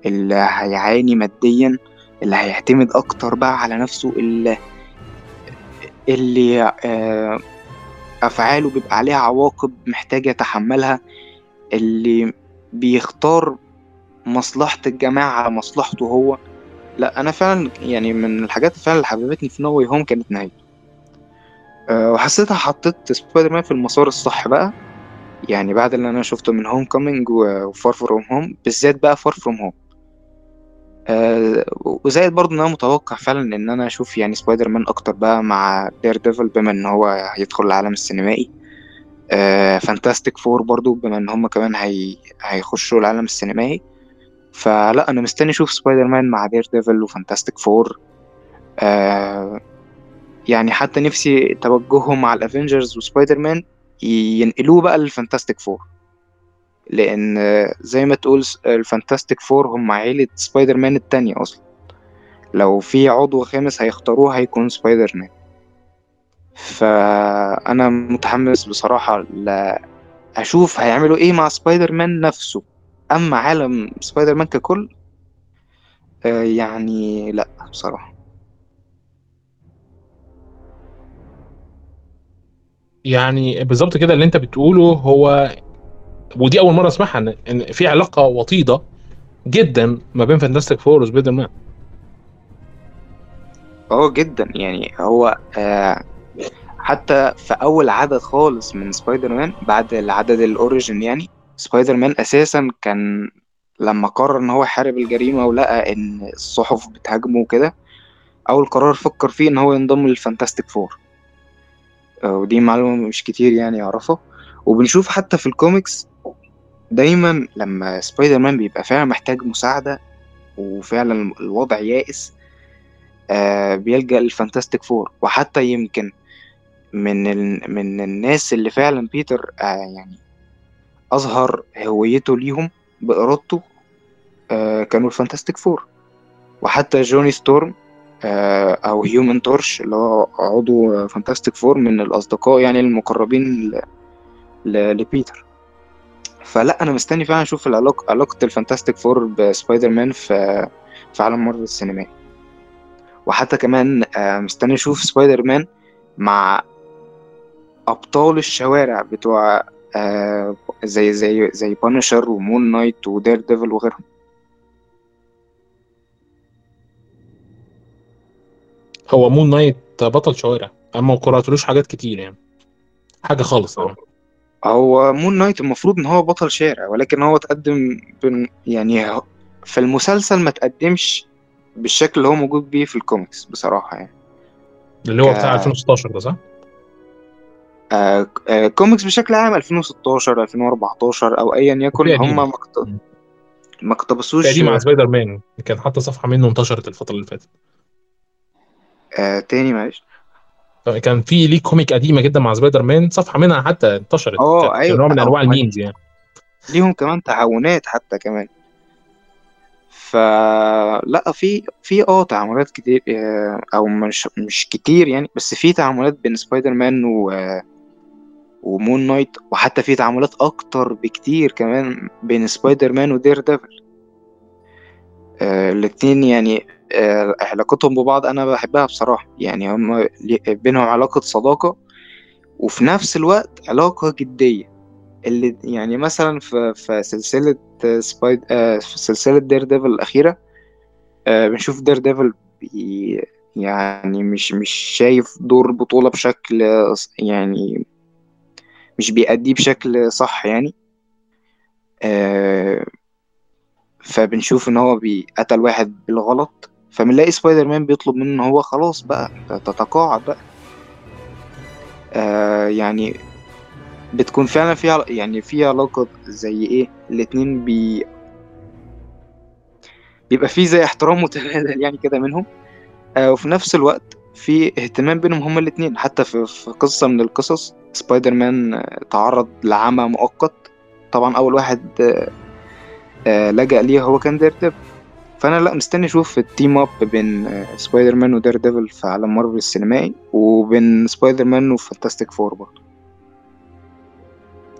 اللي هيعاني ماديا اللي هيعتمد أكتر بقى على نفسه اللي اللي آه، أفعاله بيبقى عليها عواقب محتاج يتحملها اللي بيختار مصلحة الجماعة على مصلحته هو. لا أنا فعلا يعني من الحاجات فعلا اللي حببتني في No Way Home كانت نهايته. أه وحسيتها حطيت سبايدر مان في المسار الصح بقى. يعني بعد اللي أنا شفته من Homecoming و Far From Home بالذات بقى Far From Home. آه وزائد برضه إن أنا متوقع فعلا إن أنا أشوف يعني سبايدر مان أكتر بقى مع دير ديفل بما إن هو هيدخل العالم السينمائي. آه فانتاستيك فور برضه بما إن هم كمان هي... هيخشوا العالم السينمائي. فلا أنا مستني أشوف سبايدر مان مع دير ديفل وفانتاستيك فور آه يعني حتى نفسي توجههم مع الافينجرز وسبايدر مان ينقلوه بقى للفانتاستيك فور لأن زي ما تقول الفانتاستيك فور هم عيلة سبايدر مان التانية أصلا. لو في عضو خامس هيختاروه هيكون سبايدر مان فأنا متحمس بصراحة ل- أشوف هيعملوا إيه مع سبايدر مان نفسه. أما عالم سبايدر مان ككل آه، يعني لأ بصراحة. يعني بالظبط كده اللي أنت بتقوله هو ودي أول مرة أسمعها ان إن في علاقة وطيدة جدا ما بين فانتاستيك فور وسبايدر مان آه جدا. يعني هو آه حتى في أول عدد خالص من سبايدر مان بعد العدد ال origin يعني سبايدر مان أساسا كان لما قرر إن هو يحارب الجريمة ولقى إن الصحف بتهاجمه وكده أول قرار فكر فيه إن هو ينضم للفانتاستيك فور آه، ودي معلومة مش كتير يعني يعرفها وبنشوف حتى في الكوميكس دايما لما سبايدر مان بيبقى فعلا محتاج مساعدة وفعلا الوضع يائس آه بيلجأ للفانتاستيك فور. وحتى يمكن من ال... من الناس اللي فعلا بيتر آه يعني أظهر هويته ليهم بإرادته آه كانوا الفانتاستيك فور. وحتى جوني ستورم آه أو Human Torch اللي هو عضو فانتاستيك فور من الأصدقاء يعني المقربين ل... ل... لبيتر. فلا أنا مستني فعلا أشوف العلاقة علاقة الفانتاستيك فور بسبايدر مان في في عالم مارفل السينمائي. وحتى كمان آه مستني أشوف سبايدر مان مع أبطال الشوارع بتوع آه زي زي زي بانشر ومون نايت ودير ديفل وغيرهم. هو مون نايت بطل شوارع أما ما قرأتلوش حاجات كتير يعني. حاجة خالص يعني. هو مون نايت المفروض إن هو بطل شارع ولكن هو تقدم بن يعني هو- في المسلسل ما تقدمش بالشكل اللي هو موجود بيه في الكوميكس بصراحة يعني اللي هو بتاع 2016 ده صح؟ آه آه كوميكس بشكل عام 2016 2014 أو ايا يكن هم ما اقت-. ما اقتبسوش قديم مع سبايدر مان كان حتى صفحة منه انتشرت الفترة اللي فاتت آه تاني معلش كان في ليه comic قديمة جدا مع سبايدر مان صفحة منها حتى انتشرت. آه أيوه نوع من أنواع ال memes يعني. ليهم كمان تعاونات حتى كمان. فلا في في آه تعاملات كتير آه، أو مش مش كتير يعني بس في تعاملات بين سبايدر مان و ومون نايت وحتى في تعاملات أكتر بكتير كمان بين سبايدر مان ودير ديفل. آه الاتنين يعني علاقتهم ببعض أنا بحبها بصراحة. يعني هم بينهم علاقة صداقة وفي نفس الوقت علاقة جدية. اللي يعني مثلا في في سلسلة آه، سبايد آه في سلسلة دير ديفل الأخيرة آه، بنشوف دير ديفل يعني مش مش شايف دور البطولة بشكل آه، يعني مش بيأديه بشكل صح يعني. آه، فبنشوف إن هو بيقتل واحد بالغلط. فبنلاقي سبايدر مان بيطلب منه إن هو خلاص بقى تتقاعد بقى. آه، يعني بتكون فعلا في عل- يعني في علاقة زي إيه؟ الاتنين بي بيبقى في زي احترام [LAUGHS] متبادل يعني كده منهم. آه، وفي نفس الوقت في اهتمام بينهم هما الاتنين. حتى في, في قصة من القصص سبايدر مان آه، تعرض لعمى مؤقت. طبعا أول واحد آه، آه، لجأ ليه هو كان دير ديفل. فأنا لأ مستني أشوف ال team up بين آه، سبايدر مان ودير ديفل في عالم مارفل السينمائي وبين سبايدر مان وفانتاستيك فور برضه.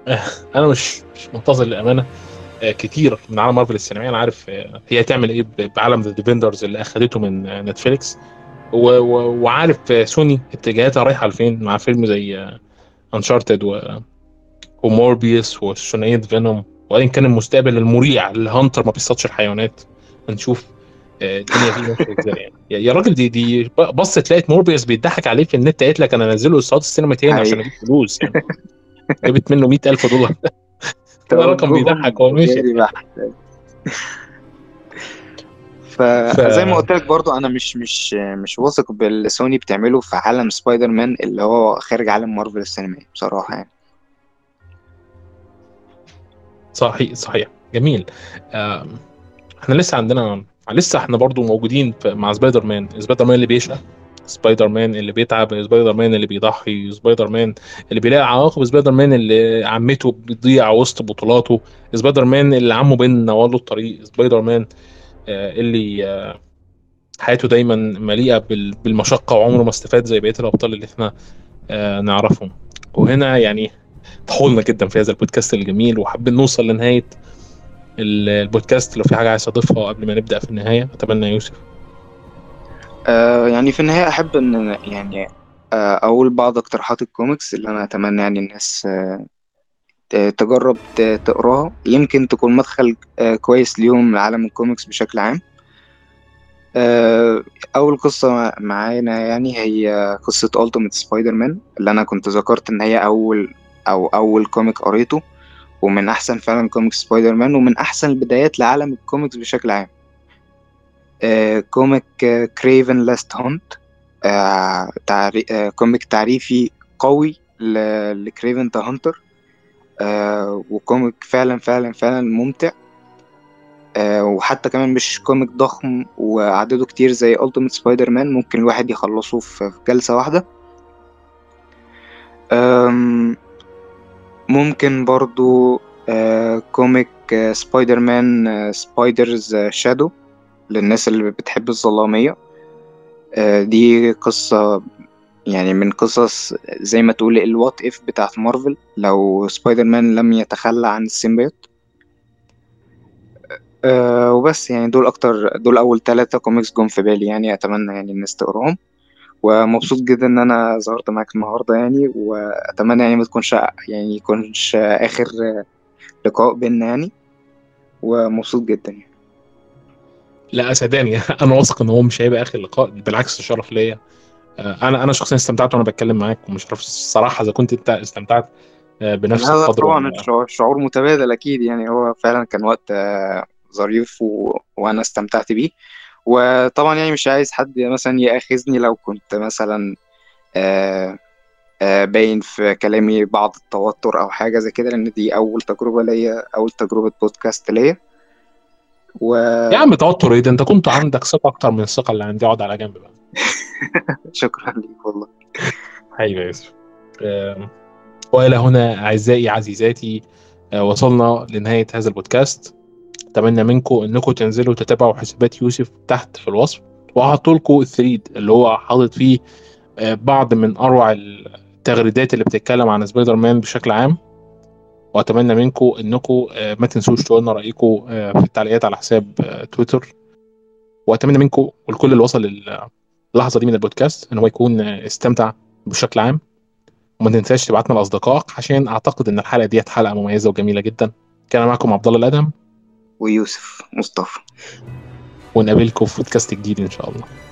[LAUGHS] أنا مش مش منتظر للأمانة آه، كتير من عالم مارفل السينمائي. أنا عارف آه، هي تعمل إيه بعالم The Defenders اللي أخدته من نتفليكس. و- و- وعارف سوني اتجاهاتها رايحة لفين مع فيلم زي Uncharted وموربيوس وثنائيه فينوم وان كان المستقبل المريع اللي Hunter ما بيصطادش الحيوانات. هنشوف آه، الدنيا دي ماشية إزاي يعني. يا راجل دي دي بصت لقيت موربيوس بيضحك عليه في النت قالت لك أنا انزله صالات السينما تاني عشان أجيب فلوس يعني. جابت منه 100000 دولار. [LAUGHS] ده رقم بيضحك هو ماشي. [LAUGHS] فزي ما قلت لك برضو أنا مش مش مش واثق باللي سوني بتعمله في عالم سبايدر مان اللي هو خارج عالم مارفل السينمائي بصراحة يعني. صحيح صحيح. جميل. إحنا لسه عندنا لسه إحنا برضو موجودين. مع سبايدر مان سبايدر مان اللي بيشقى سبايدر مان اللي بيتعب سبايدر مان اللي بيضحي سبايدر مان اللي بيلاقي عواقب سبايدر مان اللي عمته بتضيع وسط بطولاته سبايدر مان اللي عمه بينور له الطريق سبايدر مان آه، اللي آه، حياته دايما مليئة بالمشقة وعمره ما استفاد زي بقية الأبطال اللي إحنا آه، نعرفهم وهنا يعني طولنا جدا في هذا البودكاست الجميل وحابين نوصل لنهاية البودكاست لو في حاجة عايز تضيفها قبل ما نبدأ في النهاية أتمنى يوسف. آه يعني في النهاية أحب إن يعني آه أقول بعض اقتراحات الكوميكس اللي أنا أتمنى يعني الناس آه تجرب تقراها. يمكن تكون مدخل آه كويس ليهم لعالم الكوميكس بشكل عام. آه، أول قصة معانا يعني هي قصة Ultimate Spider-Man اللي أنا كنت ذكرت إن هي أول أو أول comic قريته. ومن أحسن فعلا comic سبايدر مان ومن أحسن البدايات لعالم الكوميكس بشكل عام. comic Kraven's Last Hunt comic تعريفي قوي ل Kraven the Hunter و comic فعلا فعلا فعلا ممتع. آه وحتى كمان مش comic ضخم وعدده كتير زي Ultimate Spider-Man ممكن الواحد يخلصه في جلسة واحدة. ممكن برضو آه comic آه سبايدر مان آه Spider's Shadow للناس اللي بتحب الظلامية. آه دي قصة يعني من قصص زي ما تقول ال What If بتاعت مارفل لو سبايدر مان لم يتخلى عن ال symbiote. أه وبس يعني دول أكتر دول أول ثلاثة كوميكس جم في بالي يعني أتمنى يعني الناس تقراهم ومبسوط جدا إن أنا ظهرت معاك النهاردة يعني وأتمنى يعني ما تكونش يعني يكونش آخر لقاء بينا يعني. ومبسوط جدا يعني. لا صدقني [LAUGHS] أنا واثق إن هو مش هيبقى آخر لقاء بالعكس شرف ليا. آه، أنا أنا شخصيا استمتعت وأنا بتكلم معاك ومش عارف الصراحه إذا كنت أنت استمتعت آه، بنفس القدر طبعا الشعور متبادل أكيد يعني هو فعلا كان وقت آه، ظريف و... وأنا استمتعت بيه. وطبعا يعني مش عايز حد مثلا يأخذني لو كنت مثلا آه آه باين في كلامي بعض التوتر أو حاجة زي كده لأن دي أول تجربة ليا أول تجربة بودكاست ليا. و... يا عم توتر إيه ده؟ أنت كنت عندك ثقة أكتر من الثقة اللي عندي أقعد على جنب بقى. [LAUGHS] شكرا ليك والله. حبيبي يوسف. وإلى هنا أعزائي عزيزاتي آه، وصلنا لنهاية هذا البودكاست. أتمنى منكم إنكم تنزلوا تتابعوا حسابات يوسف تحت في الوصف وهحط لكم ال thread اللي هو حاطط فيه آه، بعض من أروع التغريدات اللي بتتكلم عن سبايدر مان بشكل عام. وأتمنى منكم إنكم آه، ما تنسوش تقولوا لنا رأيكم في التعليقات على حساب تويتر. وأتمنى منكم والكل اللي وصل اللحظه دي من البودكاست إن هو يكون استمتع بشكل عام. وما تنساش تبعتنا لأصدقائك عشان أعتقد إن الحلقة ديت حلقة مميزة وجميلة جدا. كان معكم عبد الله الادم ويوسف مصطفى. ونقابلكم في بودكاست جديد إن شاء الله.